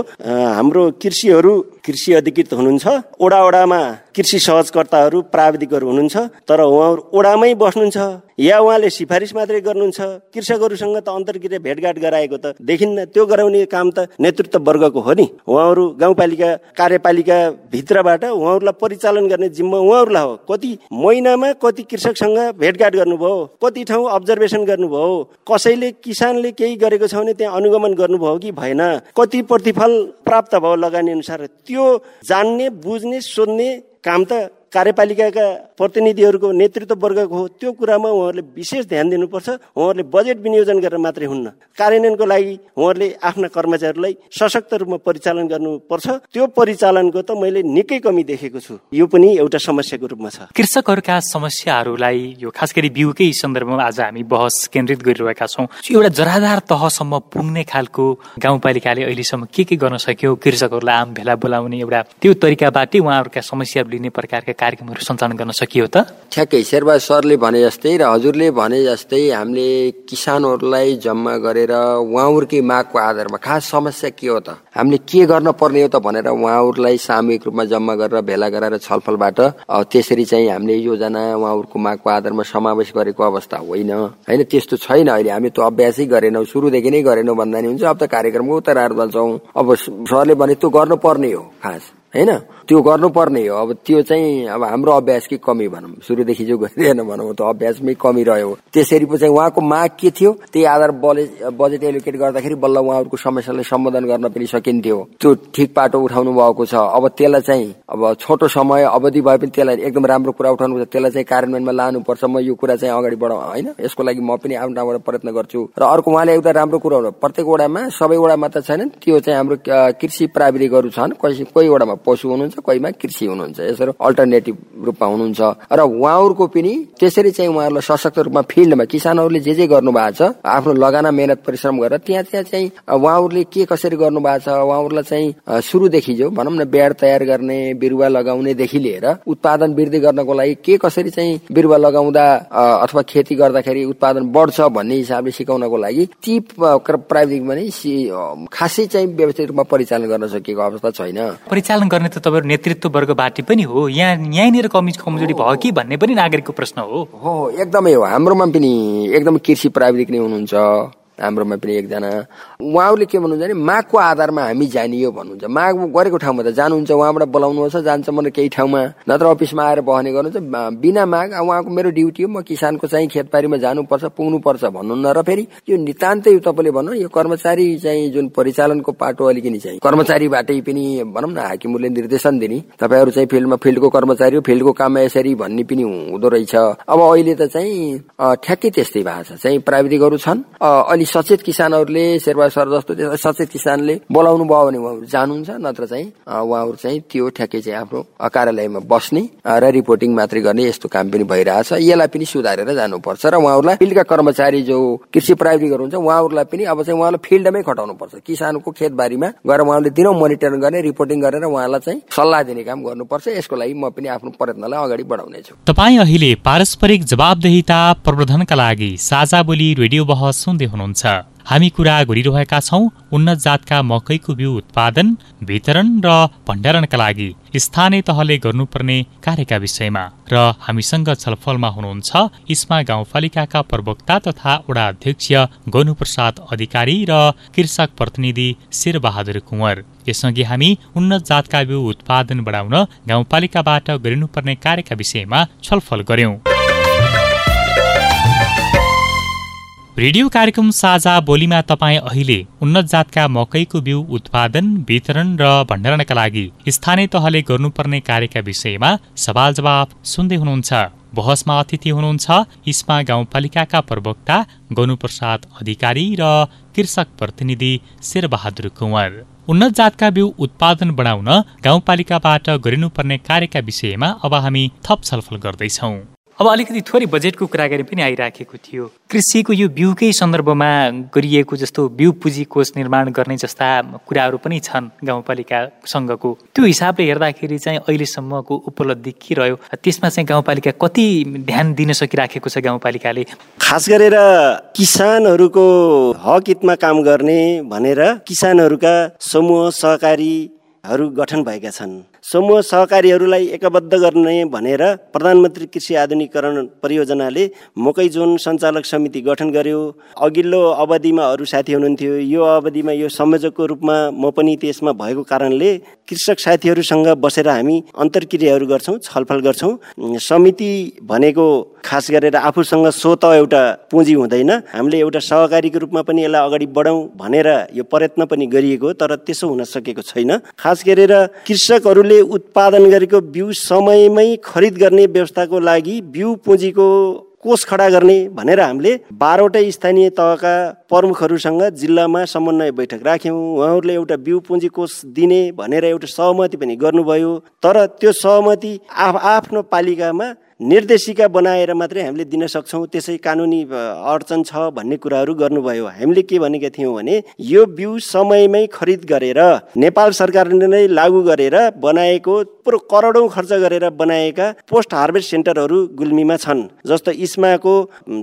हाम्रो कृषिहरू कृषि अधिकृत हुनुहुन्छ। ओडा ओडामा कृषि सहजकर्ताहरू प्राविधिकहरू हुनुहुन्छ। तर उहाँहरू ओडामै बस्नुहुन्छ। या उहाँले सिफारिस मात्रै गर्नुहुन्छ। कृषकहरूसँग त अन्तर्क्रिया भेटघाट गराएको त देखिन्न। त्यो गराउने काम त नेतृत्व वर्गको हो नि। उहाँहरू गाउँपालिका कार्यपालिका भित्रबाट उहाँहरूलाई परिचालन गर्ने जिम्मा उहाँहरूलाई हो। कति महिनामा कति कृषकसँग भेटघाट गर्नुभयो। कति ठाउँ अब्जर्भेसन गर्नुभयो। कसैले किसानले केही गरेको छ भने त्यहाँ अनुगमन गर्नुभयो कि भएन कति प्रतिफल प्राप्त भयो लगानी अनुसार त्यो जान्ने बुझ्ने सोध्ने काम त कार्यपालिकाका प्रतिनिधिहरूको नेतृत्व वर्गको हो त्यो कुरामा उहाँहरूले विशेष ध्यान दिनुपर्छ। उहाँहरूले बजेट विनियोजन गरेर मात्रै हुन्न। कार्यान्वयनको लागि उहाँहरूले आफ्ना कर्मचारीलाई सशक्त रूपमा परिचालन गर्नुपर्छ। त्यो परिचालनको त मैले निकै कमी देखेको छु। यो पनि एउटा समस्याको रूपमा छ। कृषकहरूका समस्याहरूलाई यो खास गरी बिउकै सन्दर्भमा आज हामी बहस केन्द्रित गरिरहेका छौँ। एउटा जराधार तहसम्म पुग्ने खालको गाउँपालिकाले अहिलेसम्म के के गर्न सक्यो? कृषकहरूलाई आम भेला बोलाउने एउटा त्यो तरिकाबाटै उहाँहरूका समस्या लिने प्रकारका कार्यक्रमहरू सञ्चालन गर्न सकियो त? ठ्याक्कै शेरबहादुर सरले भने जस्तै र हजुरले भने जस्तै हामीले किसानहरूलाई जम्मा गरेर उहाँहरूकै मागको आधारमा खास समस्या के हो त? हामीले के गर्न पर्ने हो त भनेर उहाँहरूलाई सामूहिक रूपमा जम्मा गरेर भेला गराएर छलफलबाट त्यसरी चाहिँ हामीले योजना उहाँहरूको मागको आधारमा समावेश गरेको अवस्था होइन। होइन त्यस्तो छैन अहिले। हामी त्यो अभ्यासै गरेनौँ सुरुदेखि नै गरेनौँ भन्दा नि हुन्छ। अब त कार्यक्रमको उत्तरार्ध दल्छौँ अब सरले भने त्यो गर्नुपर्ने हो खास। होइन? त्यो गर्नुपर्ने हो। अब त्यो चाहिँ अब हाम्रो अभ्यासकै कमी भनौँ। सुरुदेखि जो गरिरहेन भनौँ त्यो अभ्यासमै कमी रह्यो। त्यसरी पो चाहिँ उहाँको माग के थियो? त्यही आधार बजेट बजेट एलोकेट गर्दाखेरि बल्ल उहाँहरूको समस्यालाई सम्बोधन गर्न पनि सकिन्थ्यो। त्यो ठिक पाटो उठाउनु भएको छ। अब त्यसलाई चाहिँ अब छोटो समय अवधि भए पनि त्यसलाई एकदम राम्रो कुरा उठाउनु त्यसलाई चाहिँ कार्यान्वयनमा लानुपर्छ। म यो कुरा चाहिँ अगाडि बढाउँ। होइन? यसको लागि म पनि आफ्नो ठाउँबाट प्रयत्न गर्छु। र अर्को उहाँले एउटा राम्रो कुरा प्रत्येक वडामा सबै वडामा त छैन त्यो चाहिँ हाम्रो कृषि प्राविधिकहरू छन्। कोही वडामा पशु हुनुहुन्छ कोहीमा कृषि हुनुहुन्छ यसरी अल्टरनेटिभ रूपमा हुनुहुन्छ। र उहाँहरूको पनि त्यसरी चाहिँ उहाँहरूलाई सशक्त रूपमा फिल्डमा किसानहरूले जे जे गर्नु भएको छ आफ्नो लगाना मेहनत परिश्रम गरेर त्यहाँ त्यहाँ चाहिँ उहाँहरूले के कसरी गर्नु भएको छ उहाँहरूलाई चाहिँ सुरुदेखि जो भनौँ न ब्याड तयार गर्ने बिरुवा लगाउनेदेखि लिएर उत्पादन वृद्धि गर्नको लागि के कसरी चाहिँ बिरुवा लगाउँदा अथवा खेती गर्दाखेरि उत्पादन बढ्छ भन्ने हिसाबले सिकाउनको लागि ती प्राविधिक भने खासै चाहिँ व्यवस्थित रूपमा परिचालन गर्न सकिएको अवस्था छैन। परिचालन गर्ने त तपाईँहरू नेतृत्व वर्गबाट पनि हो। यहाँ यहीँनिर कमी कमजोरी भयो कि भन्ने पनि नागरिकको प्रश्न हो। हो एकदमै हो। हाम्रोमा पनि एकदमै कृषि प्राविधिक नै हुनुहुन्छ। हाम्रोमा पनि एकजना। उहाँहरूले के भन्नुहुन्छ भने मागको आधारमा हामी जानियो भन्नुहुन्छ। माग गरेको ठाउँमा त जानुहुन्छ उहाँबाट बोलाउनुहोस् जान्छ मलाई केही ठाउँमा। नत्र अफिसमा आएर बहने गर्नुहुन्छ। बिना माग उहाँको मेरो ड्युटी हो म किसानको चाहिँ खेतबारीमा जानुपर्छ पुग्नुपर्छ भन्नुहुन्न। र फेरि यो नितान्तै तपाईँले भन्नु यो कर्मचारी चाहिँ जुन परिचालनको पाटो अलिकति चाहिँ कर्मचारीबाटै पनि भनौँ न हाकिमहरूले निर्देशन दिने। तपाईँहरू चाहिँ फिल्डमा फिल्डको कर्मचारी हो फिल्डको काममा यसरी भन्ने पनि हुँदो रहेछ। अब अहिले त चाहिँ ठ्याक्कै त्यस्तै भएको छ। चाहिँ प्राविधिकहरू छन्। अलि सचेत किसानहरूले शेरबा सर जस्तो सचेत किसानले बोलाउनु भयो भने उहाँहरू जानुहुन्छ नत्र चाहिँ उहाँहरू चाहिँ त्यो ठ्याक्कै चाहिँ आफ्नो कार्यालयमा बस्ने र रिपोर्टिङ मात्रै गर्ने यस्तो काम पनि भइरहेछ। यसलाई पनि सुधारेर जानुपर्छ र उहाँहरूलाई फिल्डका कर्मचारी जो कृषि प्राविधिकहरू हुन्छ उहाँहरूलाई पनि अब चाहिँ उहाँलाई फिल्डमै खटाउनु पर्छ किसानको खेतबारीमा गएर उहाँले दिनौँ मोनिटर गर्ने रिपोर्टिङ गरेर उहाँलाई चाहिँ सल्लाह दिने काम गर्नुपर्छ। यसको लागि म पनि आफ्नो प्रयत्नलाई अगाडि बढाउनेछु तपाईँ अहिले पारस्परिक जवाबदेहिता प्रवर्धनका लागि साझा बोली रेडियो बहस सुन्दै हुनुहुन्छ। हुन्छ हामी कुरा गरिरहेका छौँ उन्नत जातका मकैको बिउ उत्पादन वितरण र भण्डारणका लागि स्थानीय तहले गर्नुपर्ने कार्यका विषयमा र हामीसँग छलफलमा हुनुहुन्छ इस्मा गाउँपालिकाका प्रवक्ता तथा वडा अध्यक्ष गनुप्रसाद अधिकारी र कृषक प्रतिनिधि शेरबहादुर कुँवर। यसअघि हामी उन्नत जातका बिउ उत्पादन बढाउन गाउँपालिकाबाट गरिनुपर्ने कार्यका विषयमा छलफल गर्यौं रेडियो कार्यक्रम साझा बोलीमा तपाईँ अहिले उन्नत जातका मकैको बिउ उत्पादन वितरण र भण्डारणका लागि स्थानीय तहले गर्नुपर्ने कार्यका विषयमा सवाल जवाब सुन्दै हुनुहुन्छ। बहसमा अतिथि हुनुहुन्छ इस्मा गाउँपालिकाका प्रवक्ता गनुप्रसाद अधिकारी र कृषक प्रतिनिधि शेरबहादुर कुँवर। उन्नत जातका बिउ उत्पादन बढाउन गाउँपालिकाबाट गरिनुपर्ने कार्यका विषयमा अब हामी थप छलफल गर्दैछौँ। अब अलिकति थोरै बजेटको कुरा गरे पनि आइराखेको थियो। कृषिको यो बिउकै सन्दर्भमा गरिएको जस्तो बिउ पुँजी कोष निर्माण गर्ने जस्ता कुराहरू पनि छन् गाउँपालिकासँगको। त्यो हिसाबले हेर्दाखेरि चाहिँ अहिलेसम्मको उपलब्धि के रह्यो? त्यसमा चाहिँ गाउँपालिका कति ध्यान दिन सकिराखेको छ गाउँपालिकाले? खास गरेर किसानहरूको हक हितमा काम गर्ने भनेर किसानहरूका समूह सहकारीहरू गठन भएका छन्। समूह सहकारीहरूलाई एकबद्ध गर्ने भनेर प्रधानमन्त्री कृषि आधुनिकरण परियोजनाले मकै जोन सञ्चालक समिति गठन गर्यो। अघिल्लो अवधिमा अरू साथी हुनुहुन्थ्यो। यो अवधिमा यो संयोजकको रूपमा म पनि त्यसमा भएको कारणले कृषक साथीहरूसँग बसेर हामी अन्तर्क्रियाहरू गर्छौँ छलफल गर्छौँ। समिति भनेको खास गरेर आफूसँग स्वत एउटा पुँजी हुँदैन। हामीले एउटा सहकारीको रूपमा पनि यसलाई अगाडि बढाउँ भनेर यो प्रयत्न पनि गरिएको तर त्यसो हुन सकेको छैन। खास गरेर कृषकहरूले उत्पादन गरेको बिउ समयमै खरिद गर्ने व्यवस्थाको लागि बिउ पुँजीको कोष खडा गर्ने भनेर हामीले बाह्रवटै स्थानीय तहका प्रमुखहरूसँग जिल्लामा समन्वय बैठक राख्यौँ। उहाँहरूले एउटा बिउ पुँजी कोष दिने भनेर एउटा सहमति पनि गर्नुभयो। तर त्यो सहमति आफ्नो पालिकामा निर्देशिका बनाएर मात्रै हामीले दिन सक्छौँ। त्यसै कानुनी अडचन छ भन्ने कुराहरू गर्नुभयो। हामीले के भनेका थियौँ भने यो बिउ समयमै खरिद गरेर नेपाल सरकारले नै लागू गरेर बनाएको पुरो करोडौँ खर्च गरेर बनाएका पोस्ट हार्भेस्ट सेन्टरहरू गुल्मीमा छन् जस्तो इस्माको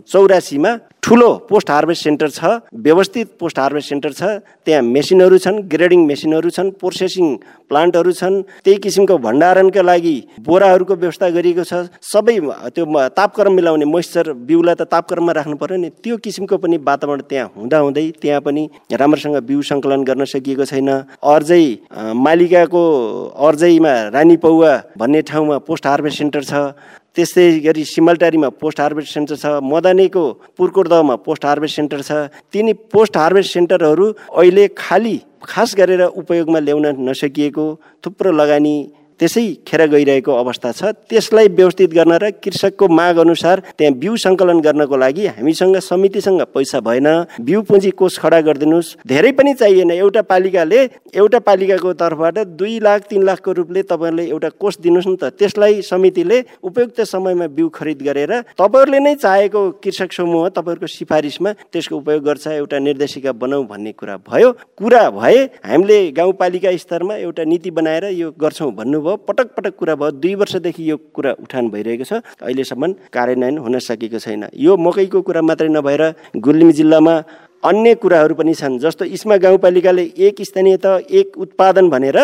चौरासीमा ठुलो पोस्ट हार्भेस्ट सेन्टर छ व्यवस्थित पोस्ट हार्भेस्ट सेन्टर छ। त्यहाँ मेसिनहरू छन् ग्रेडिङ मेसिनहरू छन् प्रोसेसिङ प्लान्टहरू छन्। त्यही किसिमको भण्डारणका लागि बोराहरूको व्यवस्था गरिएको छ। सबै त्यो तापक्रम मिलाउने मोइस्चर बिउलाई त तापक्रममा राख्नु पर्यो नि। त्यो किसिमको पनि वातावरण त्यहाँ हुँदाहुँदै त्यहाँ पनि राम्रोसँग बिउ सङ्कलन गर्न सकिएको छैन। अर्जै मालिकाको अर्जैमा रानी पौवा भन्ने ठाउँमा पोस्ट हार्भेस्ट सेन्टर छ। त्यस्तै गरी सिमलटारीमा पोस्ट हार्भेस्ट सेन्टर छ मदनेको पुर्कोटदहमा पोस्ट हार्भेस्ट सेन्टर छ। तिनी पोस्ट हार्भेस्ट सेन्टरहरू अहिले खालि खास गरेर उपयोगमा ल्याउन नसकिएको थुप्रो लगानी त्यसै खेर गइरहेको अवस्था छ। त्यसलाई व्यवस्थित गर्न र कृषकको माग अनुसार त्यहाँ बिउ सङ्कलन गर्नको लागि हामीसँग समितिसँग पैसा भएन। बिउ पुँजी कोष खडा गरिदिनुहोस्। धेरै पनि चाहिएन। एउटा पालिकाले एउटा पालिकाको तर्फबाट दुई लाख तिन लाखको रूपले तपाईँहरूले एउटा कोष दिनुहोस् न त। त्यसलाई समितिले उपयुक्त समयमा बिउ खरिद गरेर तपाईँहरूले नै चाहेको कृषक समूह तपाईँहरूको सिफारिसमा त्यसको उपयोग गर्छ एउटा निर्देशिका बनाऊ भन्ने कुरा भयो। कुरा भए हामीले गाउँपालिका स्तरमा एउटा नीति बनाएर यो गर्छौँ भन्नु भयो पटक पटक कुरा भयो दुई वर्षदेखि यो कुरा उठान भइरहेको छ। अहिलेसम्म कार्यान्वयन हुन सकेको छैन। यो मकैको कुरा मात्रै नभएर गुल्मी जिल्लामा अन्य कुराहरू पनि छन् जस्तो इस्मा गाउँपालिकाले एक स्थानीय त एक उत्पादन भनेर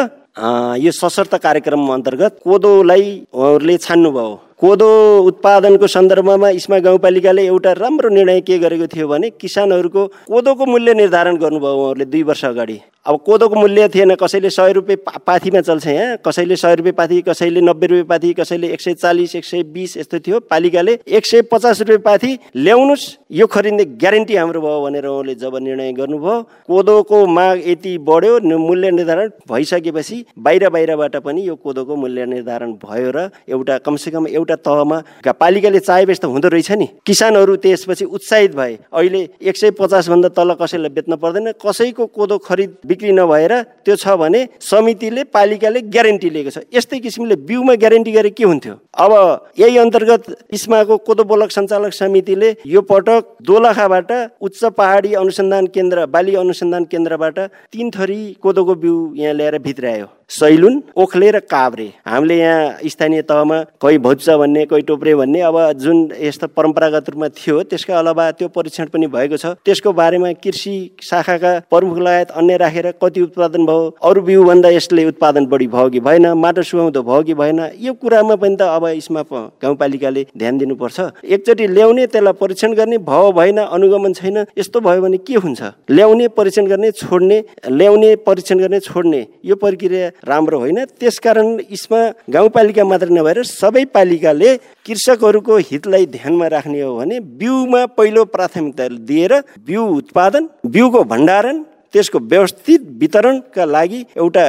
यो सशर्त कार्यक्रम अन्तर्गत कोदोलाई उहाँहरूले छान्नुभयो। कोदो उत्पादनको सन्दर्भमा इस्मा गाउँपालिकाले एउटा राम्रो निर्णय के गरेको थियो भने किसानहरूको कोदोको मूल्य निर्धारण गर्नुभयो उहाँहरूले दुई वर्ष अगाडि। अब कोदोको मूल्य थिएन कसैले सय रुपियाँ पाथीमा चल्छ यहाँ कसैले सय रुपियाँ पाथी कसैले नब्बे रुपियाँ पाथी कसैले एक सय चालिस एक सय बिस यस्तो थियो। पालिकाले एक सय पचास रुपियाँ पाथी ल्याउनुहोस् यो खरिद्ने ग्यारेन्टी हाम्रो भयो भनेर उहाँले जब निर्णय गर्नुभयो। कोदोको माग यति बढ्यो मूल्य निर्धारण भइसकेपछि बाहिर बाहिरबाट पनि यो कोदोको मूल्य निर्धारण भयो र एउटा कमसेकम एउटा तहमा पालिकाले चाहे त हुँदो रहेछ नि। किसानहरू त्यसपछि उत्साहित भए। अहिले एक सय पचासभन्दा तल कसैलाई बेच्न पर्दैन। कसैको कोदो खरिद बिक्री नभएर त्यो छ भने समितिले पालिकाले ग्यारेन्टी लिएको छ। यस्तै किसिमले बिउमा ग्यारेन्टी गरे के हुन्थ्यो? अब यही अन्तर्गत इस्माको कोदो बोलक सञ्चालक समितिले यो पटक दोलखाबाट उच्च पहाडी अनुसन्धान केन्द्र बाली अनुसन्धान केन्द्रबाट तिन थरी कोदोको बिउ यहाँ ल्याएर भित्रायो। सैलुन ओखले र काभ्रे। हामीले यहाँ स्थानीय तहमा कोही भोज्छ भन्ने कोही टोप्रे भन्ने अब जुन यस्तो परम्परागत रूपमा थियो त्यसका अलावा त्यो परीक्षण पनि भएको छ। त्यसको बारेमा कृषि शाखाका प्रमुख लगायत अन्य राखेर कति उत्पादन भयो अरू बिउभन्दा यसले उत्पादन बढी भयो कि भएन माटो सुहाउँदो भयो कि भएन यो कुरामा पनि त अब यसमा गाउँपालिकाले ध्यान दिनुपर्छ। एकचोटि ल्याउने त्यसलाई परीक्षण गर्ने भयो भएन अनुगमन छैन यस्तो भयो भने के हुन्छ? ल्याउने परीक्षण गर्ने छोड्ने ल्याउने परीक्षण गर्ने छोड्ने यो प्रक्रिया राम्रो होइन। त्यसकारण यसमा गाउँपालिका मात्र नभएर सबै पालिकाले कृषकहरूको हितलाई ध्यानमा राख्ने हो भने बिउमा पहिलो प्राथमिकता दिएर बिउ उत्पादन बिउको भण्डारण त्यसको व्यवस्थित वितरणका लागि एउटा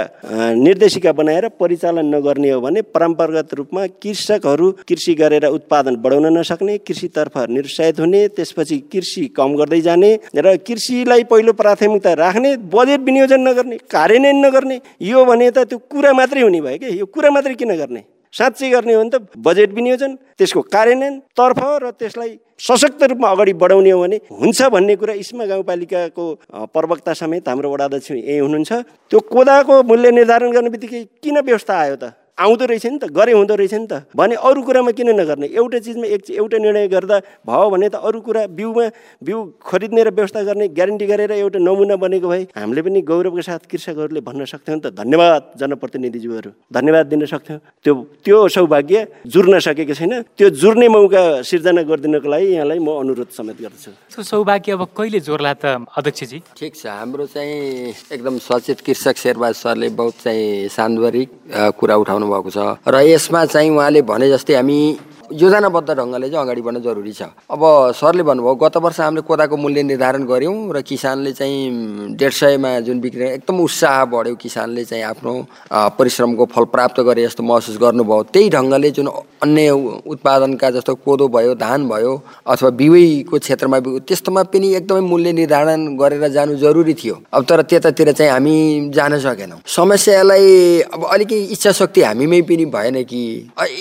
निर्देशिका बनाएर परिचालन नगर्ने हो भने परम्परागत रूपमा कृषकहरू कृषि गरेर उत्पादन बढाउन नसक्ने कृषितर्फ निरुत्साहित हुने त्यसपछि कृषि कम गर्दै जाने र कृषिलाई पहिलो प्राथमिकता राख्ने बजेट विनियोजन नगर्ने कार्यान्वयन नगर्ने यो भने त त्यो कुरा मात्रै हुने भयो कि? यो कुरा मात्रै किन गर्ने? साँच्चै गर्ने हो भने त बजेट विनियोजन त्यसको कार्यान्वयनतर्फ र त्यसलाई सशक्त रूपमा अगाडि बढाउने हो भने हुन्छ भन्ने कुरा इस्मा गाउँपालिकाको प्रवक्ता समेत हाम्रो वडा अध्यक्ष यही हुनुहुन्छ। त्यो कोदाको मूल्य निर्धारण गर्ने बित्तिकै किन व्यवस्था आयो त? आउँदो रहेछ नि त गरे हुँदो रहेछ नि त। भने अरू कुरामा किन नगर्ने? एउटा चिजमा एक एउटा निर्णय गर्दा भयो भने त अरू कुरा बिउमा बिउ खरिद्ने र व्यवस्था गर्ने ग्यारेन्टी गरेर एउटा नमुना बनेको भए हामीले पनि गौरवको साथ कृषकहरूले भन्न सक्थ्यौँ नि त। धन्यवाद जनप्रतिनिधिज्यूहरू धन्यवाद दिन सक्थ्यौँ। त्यो त्यो सौभाग्य जुर्न सकेको छैन। त्यो जुर्ने मौका सिर्जना गरिदिनको लागि यहाँलाई म अनुरोध समेत गर्दछु। सौभाग्य अब कहिले जोर्ला त अध्यक्षजी? ठिक छ हाम्रो चाहिँ एकदम सचेत कृषक शेरबहादुर सरले बहुत चाहिँ सान्दर्भिक कुरा उठाउनु भएको छ र यसमा चाहिँ उहाँले भने जस्तै हामी योजनाबद्ध ढङ्गले चाहिँ अगाडि बढ्न जरुरी छ। अब सरले भन्नुभयो गत वर्ष हामीले कोदाको मूल्य निर्धारण गऱ्यौँ र किसानले चाहिँ डेढ सयमा जुन बिक्री एकदम उत्साह बढ्यो किसानले चाहिँ आफ्नो परिश्रमको फल प्राप्त गरे जस्तो महसुस गर्नुभयो। त्यही ढङ्गले जुन अन्य उत्पादनका जस्तो कोदो भयो धान भयो अथवा बिउको क्षेत्रमा त्यस्तोमा पनि एकदमै मूल्य निर्धारण गरेर जानु जरुरी थियो। अब तर त्यतातिर चाहिँ हामी जान सकेनौँ। समस्यालाई अब अलिकति इच्छा शक्ति हामीमै पनि भएन कि।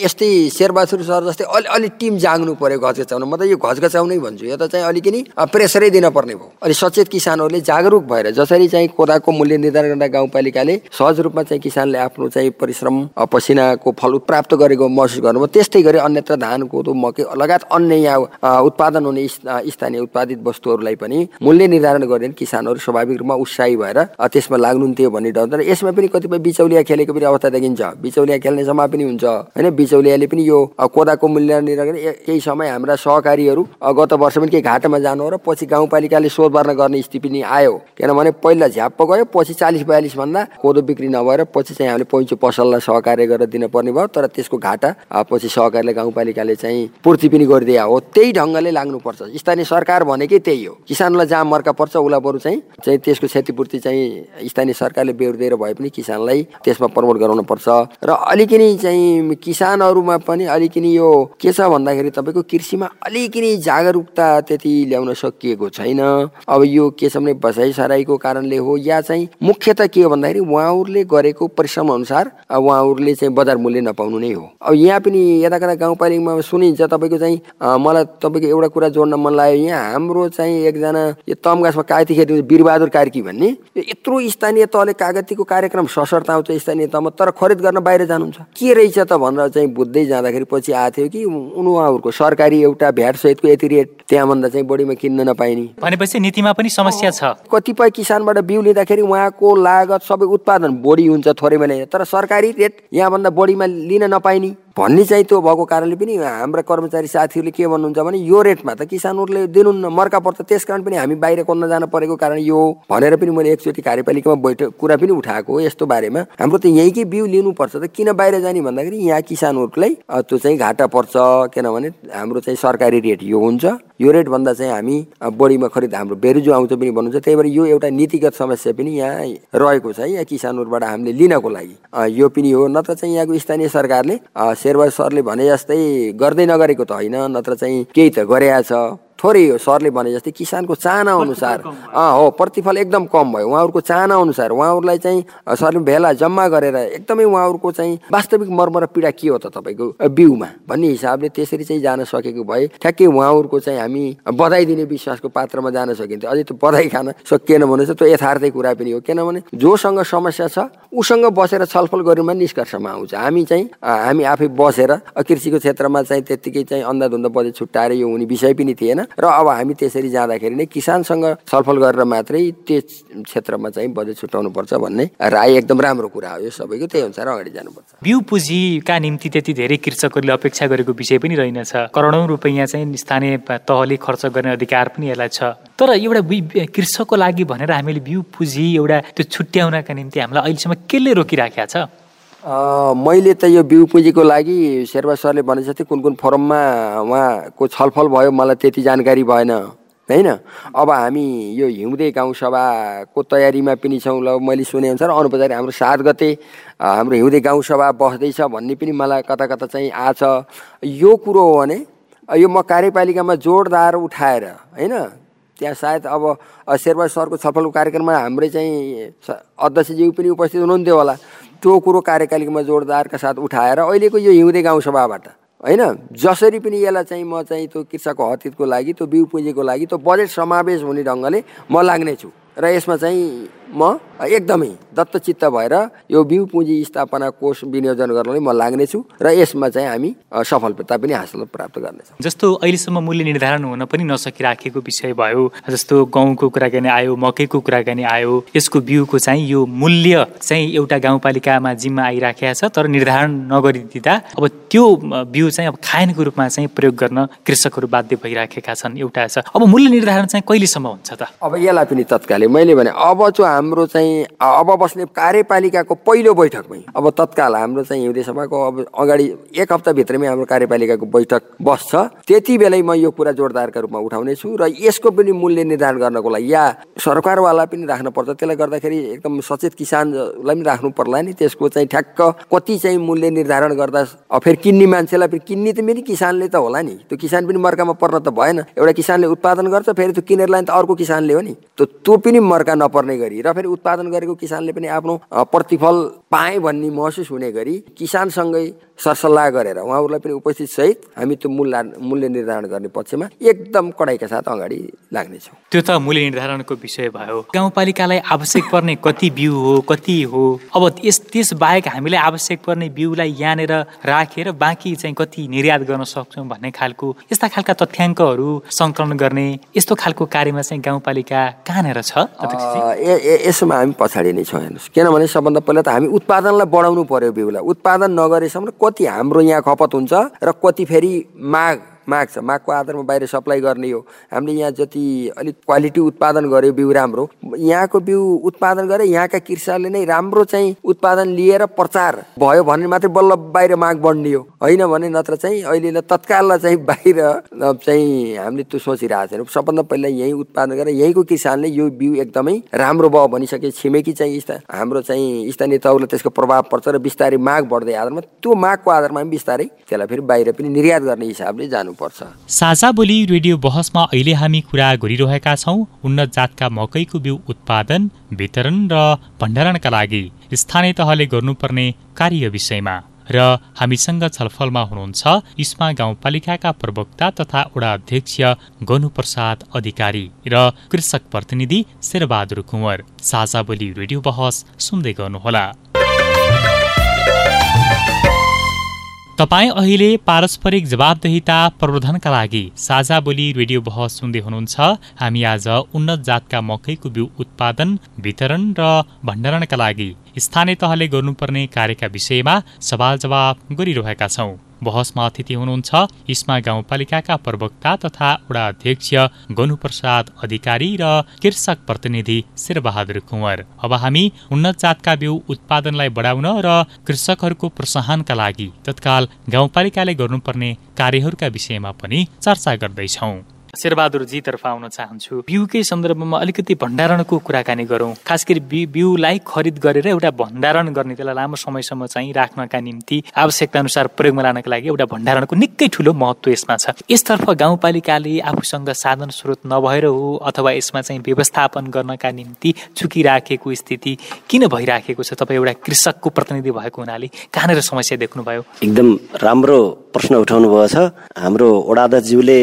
यस्तै शेरबहादुर सर जस्तै चाहिँ अलि अलि टिम जाग्नु पर्यो घचघचाउनु म त यो घचघचाउनै भन्छु। यो त चाहिँ अलिकति प्रेसरै दिन पर्ने भयो। अलि सचेत किसानहरूले जागरुक भएर जसरी चाहिँ कोदाको मूल्य निर्धारण गर्दा गाउँपालिकाले सहज रूपमा चाहिँ किसानले आफ्नो चाहिँ परिश्रम पसिनाको फल प्राप्त गरेको महसुस गर्नुभयो त्यस्तै गरी अन्यत्र धान कोदो मकै लगायत अन्य यहाँ उत्पादन हुने स्थानीय उत्पादित वस्तुहरूलाई पनि मूल्य निर्धारण गर्ने किसानहरू स्वाभाविक रूपमा उत्साही भएर त्यसमा लाग्नुहुन्थ्यो भन्ने डर। तर यसमा पनि कतिपय बिचौलिया खेलेको पनि अवस्था देखिन्छ। बिचौलिया खेल्ने समय पनि हुन्छ। होइन? बिचौलियाले पनि यो कोदाको मूल्य निर्धारण केही समय हाम्रा सहकारीहरू गत वर्ष पनि केही घाटामा जानु र पछि गाउँपालिकाले शोध भर्न गर्ने स्थिति पनि आयो। किनभने पहिला झ्याप्प गयो पछि चालिस भन्दा कोदो बिक्री नभएर पछि चाहिँ हामीले पैँचो पसललाई सहकार्य गरेर दिनुपर्ने भयो तर त्यसको घाटा पछि सहकारीले गाउँपालिकाले चाहिँ पूर्ति पनि गरिदिए हो। त्यही ढङ्गले लाग्नुपर्छ। स्थानीय सरकार भनेकै त्यही हो। किसानलाई जहाँ मर्का पर्छ उसलाई बरु चाहिँ चाहिँ त्यसको क्षतिपूर्ति चाहिँ स्थानीय सरकारले बेहोरिदिएर भए पनि किसानलाई त्यसमा प्रमोट गराउनु पर्छ र अलिकति चाहिँ किसानहरूमा पनि अलिकति यो के छ भन्दाखेरि तपाईँको कृषिमा अलिकति जागरुकता त्यति ल्याउन सकिएको छैन। अब यो के छ भने बसाइ सराईको कारणले हो या चाहिँ मुख्यत के हो भन्दाखेरि उहाँहरूले गरेको परिश्रम अनुसार उहाँहरूले चाहिँ बजार मूल्य नपाउनु नै हो। अब यहाँ पनि यता कता गाउँपालिकामा सुनिन्छ तपाईँको चाहिँ मलाई तपाईँको एउटा कुरा जोड्न मन लाग्यो। यहाँ हाम्रो चाहिँ एकजना यो तमगासमा कागती खेती वीरबहादुर कार्की भन्ने यत्रो स्थानीय तहले कागतीको कार्यक्रम सशर्त आउँछ स्थानीय तहमा तर खरिद गर्न बाहिर जानुहुन्छ। के रहेछ त भनेर चाहिँ बुझ्दै जाँदाखेरि पछि आएको थियो कि उहाँहरूको सरकारी एउटा भ्याट सहितको यति रेट त्यहाँभन्दा चाहिँ बढीमा किन्न नपाइने। भनेपछि नीतिमा पनि समस्या छ। कतिपय किसानबाट बिउ लिँदाखेरि उहाँको लागत सबै उत्पादन बढी हुन्छ थोरैमा तर सरकारी रेट यहाँभन्दा बढीमा लिन नपाइने। भन्ने चाहिँ त्यो भएको कारणले पनि हाम्रा कर्मचारी साथीहरूले के भन्नुहुन्छ भने यो रेटमा त किसानहरूले दिनुहुन्न मर्का पर्छ। त्यस कारण पनि हामी बाहिर कोन्न जान परेको कारण यो भनेर पनि मैले एकचोटि कार्यपालिकामा बैठक कुरा पनि उठाएको यस्तो बारेमा। हाम्रो त यहीँकै बिउ लिनुपर्छ त किन बाहिर जाने भन्दाखेरि यहाँ किसानहरूलाई त्यो चाहिँ घाटा पर्छ। किनभने हाम्रो चाहिँ सरकारी रेट यो हुन्छ। यो रेटभन्दा चाहिँ हामी बढीमा खरिद हाम्रो बेरुजु आउँछ पनि भन्नुहुन्छ। त्यही भएर यो एउटा नीतिगत समस्या पनि यहाँ रहेको छ। यहाँ किसानहरूबाट हामीले लिनको लागि यो पनि हो। नत्र चाहिँ यहाँको स्थानीय सरकारले शेरबहादुर सरले भने जस्तै गर्दै नगरेको त होइन नत्र चाहिँ केही त गरेका छ थोरै हो सरले भने जस्तै किसानको चाहना अनुसार। हो प्रतिफल एकदम कम भयो। उहाँहरूको चाहना अनुसार उहाँहरूलाई चाहिँ सरले भेला जम्मा गरेर एकदमै उहाँहरूको चाहिँ वास्तविक मर्म र पीडा के हो त तपाईँको बिउमा? भन्ने हिसाबले त्यसरी चाहिँ जान सकेको भए ठ्याक्कै उहाँहरूको चाहिँ हामी बधाई दिने विश्वासको पात्रमा जान सकिन्थ्यो। अझै त्यो बधाई खान सकिएन भने चाहिँ त्यो यथार्थै कुरा पनि हो। किनभने जोसँग समस्या छ उसँग बसेर छलफल गरेरमा निष्कर्षमा आउँछ। हामी चाहिँ हामी आफै बसेर कृषिको क्षेत्रमा चाहिँ त्यत्तिकै चाहिँ अन्धाधुन्दा बजेट छुट्याएर यो हुने विषय पनि थिएन। र अब हामी त्यसरी जाँदाखेरि नै किसानसँग छलफल गरेर मात्रै त्यस क्षेत्रमा चाहिँ बजेट छुट्याउनु पर्छ भन्ने राय एकदम राम्रो कुरा हो यो सबैको त्यही अनुसार अगाडि जानुपर्छ। बिउ पुँजीका निम्ति त्यति धेरै कृषकहरूले अपेक्षा गरेको विषय पनि रहेनछ। करोडौँ रुपियाँ चाहिँ स्थानीय तहले खर्च गर्ने अधिकार पनि यसलाई छ। तर एउटा कृषकको लागि भनेर हामीले बिउ पुँजी एउटा त्यो छुट्याउनका निम्ति हामीलाई अहिलेसम्म केले रोकिराखेका छ? मैले त यो बिउ पुँजीको लागि शेर्पा सरले भने जस्तै कुन कुन फोरममा उहाँको छलफल भयो मलाई त्यति जानकारी भएन होइन? अब हामी यो हिउँदे गाउँसभाको तयारीमा पनि छौँ ल मैले सुनेअनुसार अनुपचारिक हाम्रो सात गते हाम्रो हिउँदे गाउँसभा बस्दैछ भन्ने पनि मलाई कता कता चाहिँ आछ। यो कुरो हो भने यो म कार्यपालिकामा जोडदार उठाएर होइन? त्यहाँ सायद अब शेरबहादुर सरको छलफलको कार्यक्रममा हाम्रै चाहिँ अध्यक्षज्यू पनि उपस्थित हुनुहुन्थ्यो होला। त्यो कुरो कार्यकालिकामा जोडदारका साथ उठाएर अहिलेको यो हिउँदे गाउँसभाबाट होइन? जसरी पनि यसलाई चाहिँ म चाहिँ त्यो कृषकको हतितको लागि त्यो बिउ पुँजीको लागि त्यो बजेट समावेश हुने ढङ्गले म लाग्नेछु। र यसमा चाहिँ म एकदमै दत्तचित्त भएर यो बिउ पुँजी स्थापना कोष विनियोजन गर्नलाई म लाग्नेछु र यसमा चाहिँ हामी सफलता पनि हासिल प्राप्त गर्नेछौँ। जस्तो अहिलेसम्म मूल्य निर्धारण हुन पनि नसकिराखेको विषय भयो जस्तो गहुँको कुराकानी आयो मकैको कुराकानी आयो यसको बिउको चाहिँ यो मूल्य चाहिँ एउटा गाउँपालिकामा जिम्मा आइराखेको छ तर निर्धारण नगरिदिँदा अब त्यो बिउ चाहिँ अब खायनको रूपमा चाहिँ प्रयोग गर्न कृषकहरू बाध्य भइराखेका छन् एउटा छ। अब मूल्य निर्धारण चाहिँ कहिलेसम्म हुन्छ त? अब यसलाई पनि तत्कालै मैले भने अब चाहिँ हाम्रो चाहिँ अब बस्ने कार्यपालिकाको पहिलो बैठकमै अब तत्काल हाम्रो चाहिँ हिउँदे सभाको अब अगाडि एक हप्ताभित्रमै हाम्रो कार्यपालिकाको बैठक बस्छ। त्यति बेलै म यो कुरा जोडदारका रूपमा उठाउने छु र यसको पनि मूल्य निर्धारण गर्नको लागि या सरकारवाला पनि राख्नु पर्छ। त्यसले गर्दाखेरि एकदम सचेत किसानलाई पनि राख्नु पर्ला नि। त्यसको चाहिँ ठ्याक्क कति चाहिँ मूल्य निर्धारण गर्दा फेरि किन्ने मान्छेलाई फेरि किन्ने त पनि किसानले त होला नि। त्यो किसान पनि मर्कामा पर्न त भएन। एउटा किसानले उत्पादन गर्छ फेरि त्यो किनेर लाने त अर्को किसानले हो नि। त्यो पनि मर्का नपर्ने गरी र फेरि उत्पादन गरेको किसानले पनि आफ्नो प्रतिफल पाए भन्ने महसुस हुने गरी किसानसँगै सरसल्लाह गरेर उहाँहरूलाई पनि उपस्थित सहित हामी त्यो मूल्य मूल्य निर्धारण गर्ने पक्षमा एकदम कडाइका साथ अगाडि लाग्नेछौँ। त्यो त मूल्य निर्धारणको विषय भयो। गाउँपालिकालाई आवश्यक पर्ने कति बिउ हो कति हो? अब यस त्यस बाहेक हामीलाई आवश्यक पर्ने बिउलाई यहाँनिर राखेर बाँकी चाहिँ कति निर्यात गर्न सक्छौँ भन्ने खालको यस्ता खालका तथ्याङ्कहरू सङ्कलन गर्ने यस्तो खालको कार्यमा चाहिँ गाउँपालिका कहाँनिर छ यसमा हामी पछाडि नै छौँ हेर्नुहोस्। किनभने सबभन्दा पहिला त हामी उत्पादनलाई बढाउनु पर्यो बिउलाई उत्पादन नगरेसम्म कति हाम्रो यहाँ खपत हुन्छ र कति फेरि माग माग छ। मागको आधारमा बाहिर सप्लाई गर्ने हो। हामीले यहाँ जति अलिक क्वालिटी उत्पादन गर्यो बिउ राम्रो यहाँको बिउ उत्पादन गरे यहाँका कृषकले नै राम्रो चाहिँ उत्पादन लिएर प्रचार भयो भने मात्रै बल्ल बाहिर माग बढ्ने हो। होइन भने नत्र चाहिँ अहिले तत्काललाई चाहिँ बाहिर चाहिँ हामीले त्यो सोचिरहेको छैनौँ। सबभन्दा पहिला यहीँ उत्पादन गरेर यहीँको किसानले यो बिउ एकदमै राम्रो भयो भनिसके छिमेकी चाहिँ हाम्रो चाहिँ स्थानीय तौरले त्यसको प्रभाव पर्छ र बिस्तारै माग बढ्दै आधारमा त्यो मागको आधारमा हामी बिस्तारै त्यसलाई फेरि बाहिर पनि निर्यात गर्ने हिसाबले जानु गर्नुपर्छ। साझा बोली रेडियो बहसमा अहिले हामी कुरा गरिरहेका छौँ उन्नत जातका मकैको बिउ उत्पादन वितरण र भण्डारणका लागि स्थानीय तहले गर्नुपर्ने कार्य विषयमा र हामीसँग छलफलमा हुनुहुन्छ इस्मा गाउँपालिकाका प्रवक्ता तथा वडा अध्यक्ष गनुप्रसाद अधिकारी र कृषक प्रतिनिधि शेरबहादुर कुँवर। साझा बोली रेडियो बहस सुन्दै गर्नुहोला। तपाईँ अहिले पारस्परिक जवाबदेहिता प्रवर्धनका लागि साझा बोली रेडियो बहस सुन्दै हुनुहुन्छ। हामी आज उन्नत जातका मकैको बिउ उत्पादन वितरण र भण्डारणका लागि स्थानीय तहले गर्नुपर्ने कार्यका विषयमा सवाल जवाब गरिरहेका छौँ। बहसमा अतिथि हुनुहुन्छ इस्मा गाउँपालिकाका प्रवक्ता तथा वडा अध्यक्ष गनुप्रसाद अधिकारी र कृषक प्रतिनिधि शेरबहादुर कुँवर। अब हामी उन्नत जातका बिउ उत्पादनलाई बढाउन र कृषकहरूको प्रोत्साहनका लागि तत्काल गाउँपालिकाले गर्नुपर्ने कार्यहरूका विषयमा पनि चर्चा गर्दैछौँ। शेरबहादुरजीतर्फ आउन चाहन्छु। बिउकै सन्दर्भमा अलिकति भण्डारणको कुराकानी गरौँ। खास गरी बि बिउलाई खरिद गरेर एउटा भण्डारण गर्ने त्यसलाई लामो समयसम्म चाहिँ राख्नका निम्ति आवश्यकता अनुसार प्रयोगमा लानका लागि एउटा भण्डारणको निकै ठुलो महत्व यसमा छ। यसतर्फ गाउँपालिकाले आफूसँग साधन स्रोत नभएर हो अथवा यसमा चाहिँ व्यवस्थापन गर्नका निम्ति चुकिराखेको स्थिति किन भइराखेको छ? तपाईँ एउटा कृषकको प्रतिनिधि भएको हुनाले कहाँनिर समस्या देख्नुभयो? एकदम राम्रो प्रश्न उठाउनु भएको छ। हाम्रो वडाध्यक्षज्यूले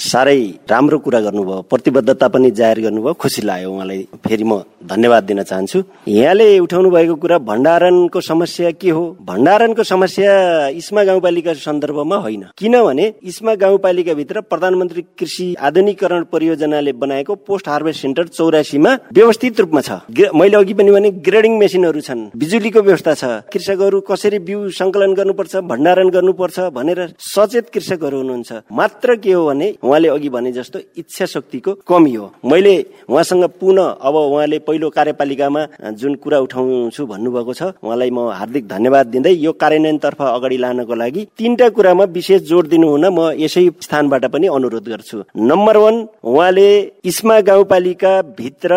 साह्रै राम्रो कुरा गर्नुभयो प्रतिबद्धता पनि जाहेर गर्नुभयो। खुसी लाग्यो उहाँलाई। फेरि म धन्यवाद दिन चाहन्छु। यहाँले उठाउनु भएको कुरा भण्डारणको समस्या के हो? भण्डारणको समस्या इस्मा गाउँपालिका सन्दर्भमा होइन। किनभने इस्मा गाउँपालिकाभित्र प्रधानमन्त्री कृषि आधुनिकरण परियोजनाले बनाएको पोस्ट हार्भेस्ट सेन्टर चौरासीमा व्यवस्थित रूपमा छ। मैले अघि पनि भने ग्रेडिङ मेसिनहरू छन्। बिजुलीको व्यवस्था छ। कृषकहरू कसरी बिउ सङ्कलन गर्नुपर्छ भण्डारण गर्नुपर्छ भनेर सचेत कृषकहरू हुनुहुन्छ। मात्र के हो भने उहाँले अघि भने जस्तो इच्छा शक्तिको कमी हो। मैले उहाँसँग पुनः अब उहाँले पहिलो कार्यपालिकामा जुन कुरा उठाउँछु भन्नुभएको छ उहाँलाई म हार्दिक धन्यवाद दिँदै यो कार्यान्वयनतर्फ अगाडि लानको लागि तीनटा कुरामा विशेष जोड दिनु हुन म यसै स्थानबाट पनि अनुरोध गर्छु। नम्बर वान उहाँले इस्मा गाउँपालिका भित्र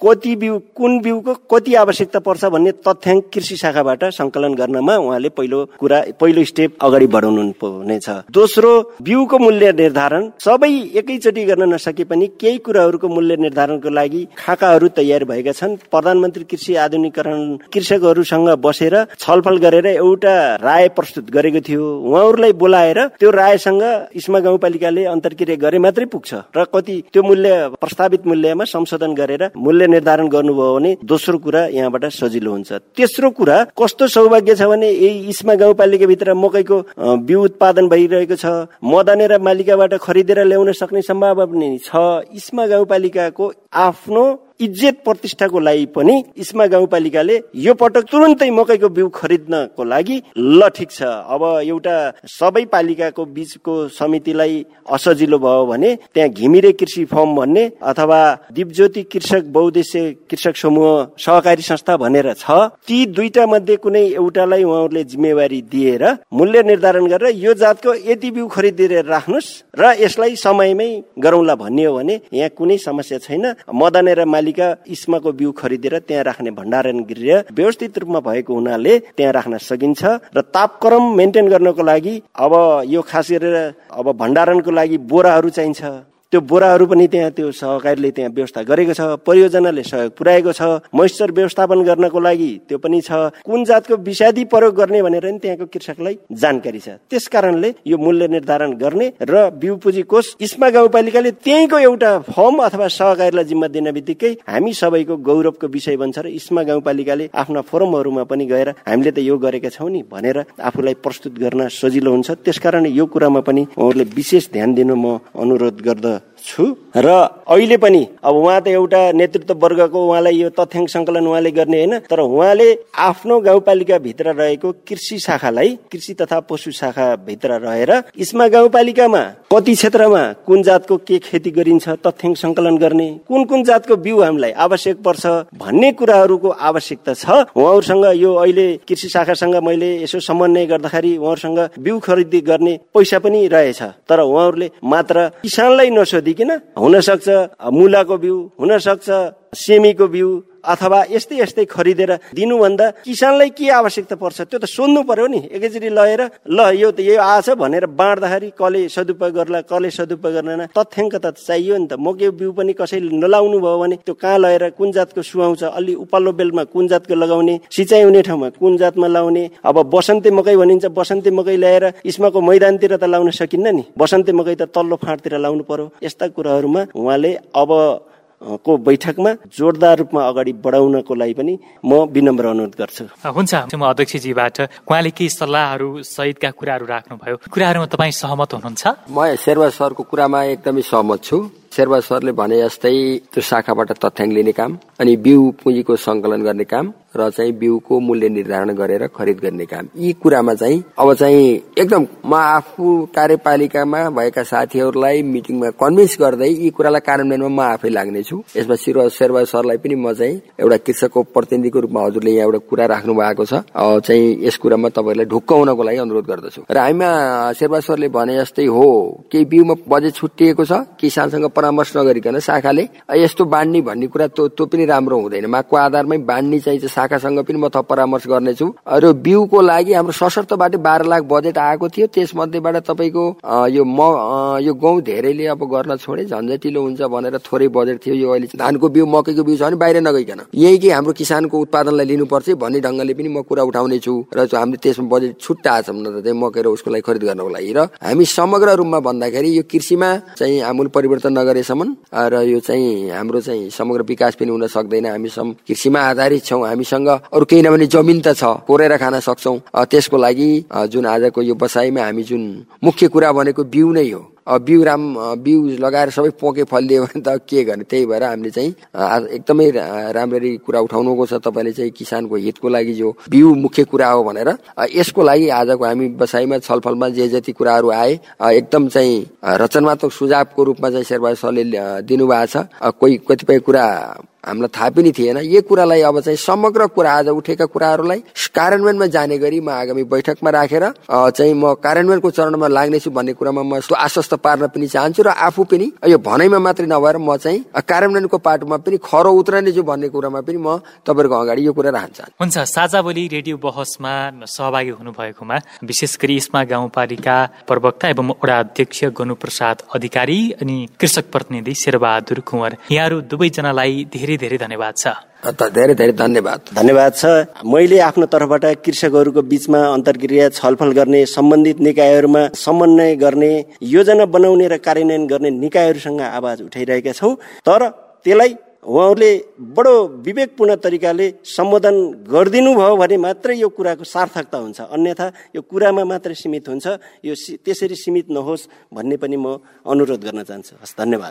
कति बिउ कुन बिउको कति आवश्यकता पर्छ भन्ने तथ्याङ्क कृषि शाखाबाट सङ्कलन गर्नमा उहाँले पहिलो कुरा पहिलो स्टेप अगाडि बढाउनु हुनेछ। दोस्रो बिउको मूल्य निर्धारण। सबै एकैचोटि गर्न नसके पनि केही कुराहरूको मूल्य निर्धारणको लागि खाकाहरू तयार भएका छन्। प्रधानमन्त्री कृषि आधुनिकरण कृषकहरूसँग बसेर छलफल गरेर एउटा राय प्रस्तुत गरेको थियो। उहाँहरूलाई बोलाएर त्यो रायसँग इस्मा गाउँपालिकाले अन्तर्क्रिया गरे मात्रै पुग्छ र कति त्यो मूल्य प्रस्तावित मूल्यमा संशोधन गरेर मूल्य निर्धारण गर्नुभयो भने दोस्रो कुरा यहाँबाट सजिलो हुन्छ। तेस्रो कुरा कस्तो सौभाग्य छ भने यही इस्मा गाउँपालिकाभित्र मकैको बिउ उत्पादन भइरहेको छ। मदाने र मालिकाबाट खरिदेर ल्याउन सक्ने सम्भावना पनि छ। इस्मा गाउँपालिकाको आफ्नो इज्जत प्रतिष्ठाको लागि पनि इस्मा गाउँपालिकाले यो पटक तुरन्तै मकैको बिउ खरिद्नको लागि ल ठिक छ। अब एउटा सबै पालिकाको बीचको समितिलाई असजिलो भयो भने त्यहाँ घिमिरे कृषि फर्म भन्ने अथवा दिपज्योति कृषक बहुद्देश्य कृषक समूह सहकारी संस्था भनेर छ ती दुईटा मध्ये कुनै एउटालाई उहाँहरूले जिम्मेवारी दिएर मूल्य निर्धारण गरेर यो जातको यति बिउ खरिदेर राख्नुहोस् र यसलाई समयमै गरौँला भन्ने हो भने यहाँ कुनै समस्या छैन। मदनेर मालिक पालिका इस्माको बिउ खरिदेर त्यहाँ राख्ने भण्डारण गृह व्यवस्थित रूपमा भएको हुनाले त्यहाँ राख्न सकिन्छ र तापक्रम मेन्टेन गर्नको लागि अब यो खास गरेर अब भण्डारणको लागि बोराहरू चाहिन्छ। त्यो बोराहरू पनि त्यहाँ त्यो सहकारीले त्यहाँ व्यवस्था गरेको छ परियोजनाले सहयोग पुर्याएको छ मोइस्चर व्यवस्थापन गर्नको लागि त्यो पनि छ कुन जातको विषादी प्रयोग गर्ने भनेर नि त्यहाँको कृषकलाई जानकारी छ। त्यस कारणले यो मूल्य निर्धारण गर्ने र बिउ पुँजी कोष इस्मा गाउँपालिकाले त्यहीँको एउटा फर्म अथवा सहकारीलाई जिम्मा दिन बित्तिकै हामी सबैको गौरवको विषय बन्छ र इस्मा गाउँपालिकाले आफ्ना फोरमहरूमा पनि गएर हामीले त यो गरेका छौँ नि भनेर आफूलाई प्रस्तुत गर्न सजिलो हुन्छ। त्यसकारण यो कुरामा पनि उहाँहरूले विशेष ध्यान दिनु म अनुरोध गर्दछु र अहिले पनि अब उहाँ त एउटा नेतृत्व वर्गको उहाँलाई यो तथ्याङ्क सङ्कलन उहाँले गर्ने होइन तर उहाँले आफ्नो गाउँपालिका भित्र रहेको कृषि शाखालाई कृषि तथा पशु शाखा भित्र रहेर इस्मा गाउँपालिकामा कति क्षेत्रमा कुन जातको के खेती गरिन्छ तथ्याङ्क सङ्कलन गर्ने कुन कुन जातको बिउ हामीलाई आवश्यक पर्छ भन्ने कुराहरूको आवश्यकता छ। उहाँहरूसँग यो अहिले कृषि शाखासँग मैले यसो समन्वय गर्दाखेरि उहाँहरूसँग बिउ खरिदी गर्ने पैसा पनि रहेछ तर उहाँहरूले मात्र किसानलाई नसोधिकन हुन सक्छ मुलाको बिउ हुन सक्छ सेमीको बिउ अथवा यस्तै यस्तै खरिदेर दिनुभन्दा किसानलाई के आवश्यकता पर्छ त्यो त सोध्नु पर्यो नि। एकैचोटि लगेर ल यो त यो आछ भनेर बाँड्दाखेरि कसले सदुपयोग गर्ला कसले सदुपयोग गर्दैन तथ्याङ्क त चाहियो नि त। मकै बिउ पनि कसैले नलाउनु भयो भने त्यो कहाँ लगेर कुन जातको सुहाउँछ अलि उपाल्लो बेलमा कुन जातको लगाउने सिँचाइ हुने ठाउँमा कुन जातमा लाउने अब बसन्ते मकै भनिन्छ बसन्ते मकै ल्याएर इस्माको मैदानतिर त लाउन सकिन्न नि। बसन्ते मकै त तल्लो फाँटतिर लाउनु पर्यो। यस्ता कुराहरूमा उहाँले अब को बैठकमा जोरदार रूपमा अगाडि बढाउनको लागि पनि म विनम्र अनुरोध गर्छु। हुन्छ। म अध्यक्षजीबाट उहाँले केही सल्लाहहरू सहितका कुराहरू राख्नुभयो। कुराहरूमा तपाईँ सहमत हुनुहुन्छ? म शेरबा सरको कुरामा एकदमै सहमत छु। शेरबा सरले भने जस्तै त्यो शाखाबाट तथ्याङ्क लिने काम अनि बिउ पुँजीको सङ्कलन गर्ने काम र चाहिँ बिउको मूल्य निर्धारण गरेर खरिद गर्ने काम। यी कुरामा चाहिँ अब चाहिँ एकदम म आफू कार्यपालिकामा भएका साथीहरूलाई मिटिङमा कन्भिन्स गर्दै यी कुरालाई कार्यान्वयनमा म आफै लाग्नेछु। यसमा शिर शेरबा सरलाई पनि म चाहिँ एउटा कृषकको प्रतिनिधिको रूपमा हजुरले यहाँ एउटा कुरा राख्नु भएको छ। चाहिँ यस कुरामा तपाईँहरूलाई ढुक्क हुनको लागि अनुरोध गर्दछु। र हामीमा शेरबा सरले भने जस्तै हो केही बिउमा बजेट छुट्टिएको छ किसानसँग परामर्श नगरिकन शाखाले यस्तो बाँड्ने भन्ने कुरा त्यो पनि राम्रो हुँदैन। मागको आधारमै बाँड्ने चाहिँ शाखासँग पनि म थप परामर्श गर्नेछु। र बिउको लागि हाम्रो सशर्तबाट बाह्र लाख बजेट आएको थियो। त्यसमध्येबाट तपाईँको यो म यो गहुँ धेरैले अब गर्न छोडे झन्झटिलो हुन्छ भनेर थोरै बजेट थियो यो अहिले। धानको बिउ मकैको बिउ छ भने बाहिर नगइकन। यही कि हाम्रो किसानको उत्पादनलाई लिनुपर्छ भन्ने ढङ्गले पनि म कुरा उठाउने छु र हामीले त्यसमा बजेट छुट्टा छ भने चाहिँ मकै र उसको लागि खरिद गर्नको लागि। र हामी समग्र रूपमा भन्दाखेरि यो कृषिमा चाहिँ आमूल परिवर्तन नगरेसम्म र यो चाहिँ हाम्रो चाहिँ समग्र विकास पनि हुन सक्दैन। हामी कृषिमा आधारित छौँ। हामीसँग अरू केही नभने जमिन त छ कोरेर खान सक्छौँ। त्यसको लागि जुन आजको यो बसाइमा हामी जुन मुख्य कुरा भनेको बिउ नै हो। बिउ राम बिउ लगाएर सबै पोके फलिदियो भने त के गर्ने? त्यही भएर हामीले चाहिँ एकदमै राम्ररी कुरा उठाउनुको छ तपाईँले चाहिँ किसानको हितको लागि जो बिउ मुख्य कुरा हो भनेर यसको लागि आजको हामी बसाइमा छलफलमा जे जति कुराहरू आए एकदम चाहिँ रचनात्मक सुझावको रूपमा चाहिँ शेरबहादुर सरले दिनुभएको छ। कोही कतिपय कुरा हामीलाई थाहा पनि थिएन। यो कुरालाई अब चाहिँ समग्र कुरा आज उठेका कुराहरूलाई कार्यान्वयनमा जाने गरी म आगामी बैठकमा राखेर चाहिँ म कार्यान्वयनको चरणमा लाग्नेछु भन्ने कुरामा म आश्वस्त पार्न पनि चाहन्छु र आफू पनि यो भनाइमा मात्रै नभएर म चाहिँ कार्यान्वयनको पाटोमा पनि खरो उत्रने छु भन्ने कुरामा पनि म तपाईँहरूको अगाडि यो कुरा राख्न चाहन्छु। हुन्छ साझा बोली रेडियो बहसमा सहभागी हुनुभएकोमा विशेष गरी इस्मा गाउँपालिका प्रवक्ता एवं वडा अध्यक्ष गनुप्रसाद अधिकारी अनि कृषक प्रतिनिधि शेरबहादुर कुँवर। यहाँहरू दुवैजनालाई धेरै धेरै धेरै धन्यवाद छ। धेरै धेरै धन्यवाद। धन्यवाद छ। मैले आफ्नो तर्फबाट कृषकहरूको बिचमा अन्तर्क्रिया छलफल गर्ने सम्बन्धित निकायहरूमा समन्वय गर्ने योजना बनाउने र कार्यान्वयन गर्ने निकायहरूसँग आवाज उठाइरहेका छौँ। तर त्यसलाई उहाँहरूले बडो विवेकपूर्ण तरिकाले सम्बोधन गरिदिनु भयो भने मात्रै यो कुराको सार्थकता हुन्छ। अन्यथा यो कुरामा मात्रै सीमित हुन्छ। यो त्यसरी सीमित नहोस् भन्ने पनि म अनुरोध गर्न चाहन्छु। हस् धन्यवाद।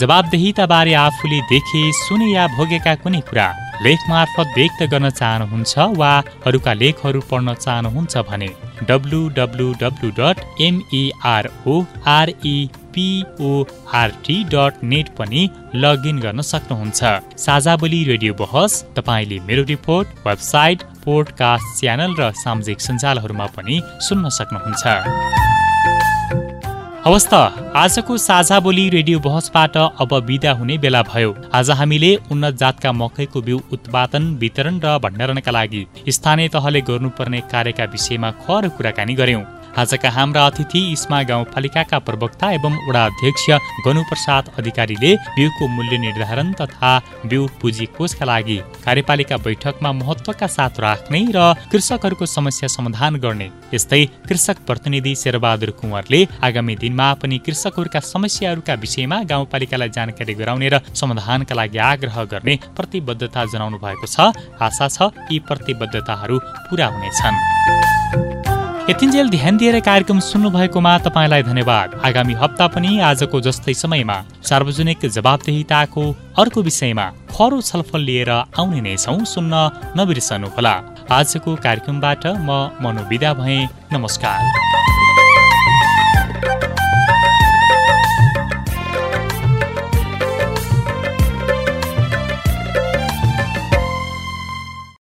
जवाबदेहिताबारे आफूले देखे सुने या भोगेका कुनै कुरा लेख मार्फत व्यक्त गर्न चाहनुहुन्छ वा अरूका लेखहरू पढ्न चाहनुहुन्छ भने W W W dot MEROREPORT dot net पनि लगइन गर्न सक्नुहुन्छ। साझा रेडियो बहस तपाईँले मेरो रिपोर्ट वेबसाइट पोडकास्ट च्यानल र सामाजिक सञ्जालहरूमा पनि सुन्न सक्नुहुन्छ। हवस् त आजको साझा बोली रेडियो बहसबाट अब विदा हुने बेला भयो। आज हामीले उन्नत जातका मकैको बिउ उत्पादन वितरण र भण्डारणका लागि स्थानीय तहले गर्नुपर्ने कार्यका विषयमा खर कुराकानी गर्यौं आजका हाम्रा अतिथि इस्मा गाउँपालिकाका प्रवक्ता एवं वडा अध्यक्ष गणुप्रसाद अधिकारीले बिउको मूल्य निर्धारण तथा बिउ पुँजी कोषका लागि कार्यपालिका बैठकमा महत्वका साथ राख्ने र कृषकहरूको समस्या समाधान गर्ने। यस्तै कृषक प्रतिनिधि शेरबहादुर कुँवरले आगामी दिनमा पनि कृषकहरूका समस्याहरूका विषयमा गाउँपालिकालाई जानकारी गराउने र समाधानका लागि आग्रह गर्ने प्रतिबद्धता जनाउनु भएको छ। आशा छ यी प्रतिबद्धताहरू पूरा हुनेछन्। यतिन्जेल ध्यान दिएर कार्यक्रम सुन्नुभएकोमा तपाईँलाई धन्यवाद। आगामी हप्ता पनि आजको जस्तै समयमा सार्वजनिक जवाबदेहिताको अर्को विषयमा खरो छलफल लिएर आउने नै छौँ सुन्न नबिर्सनुहोला। आजको कार्यक्रमबाट म मनोविदा भएँ। नमस्कार।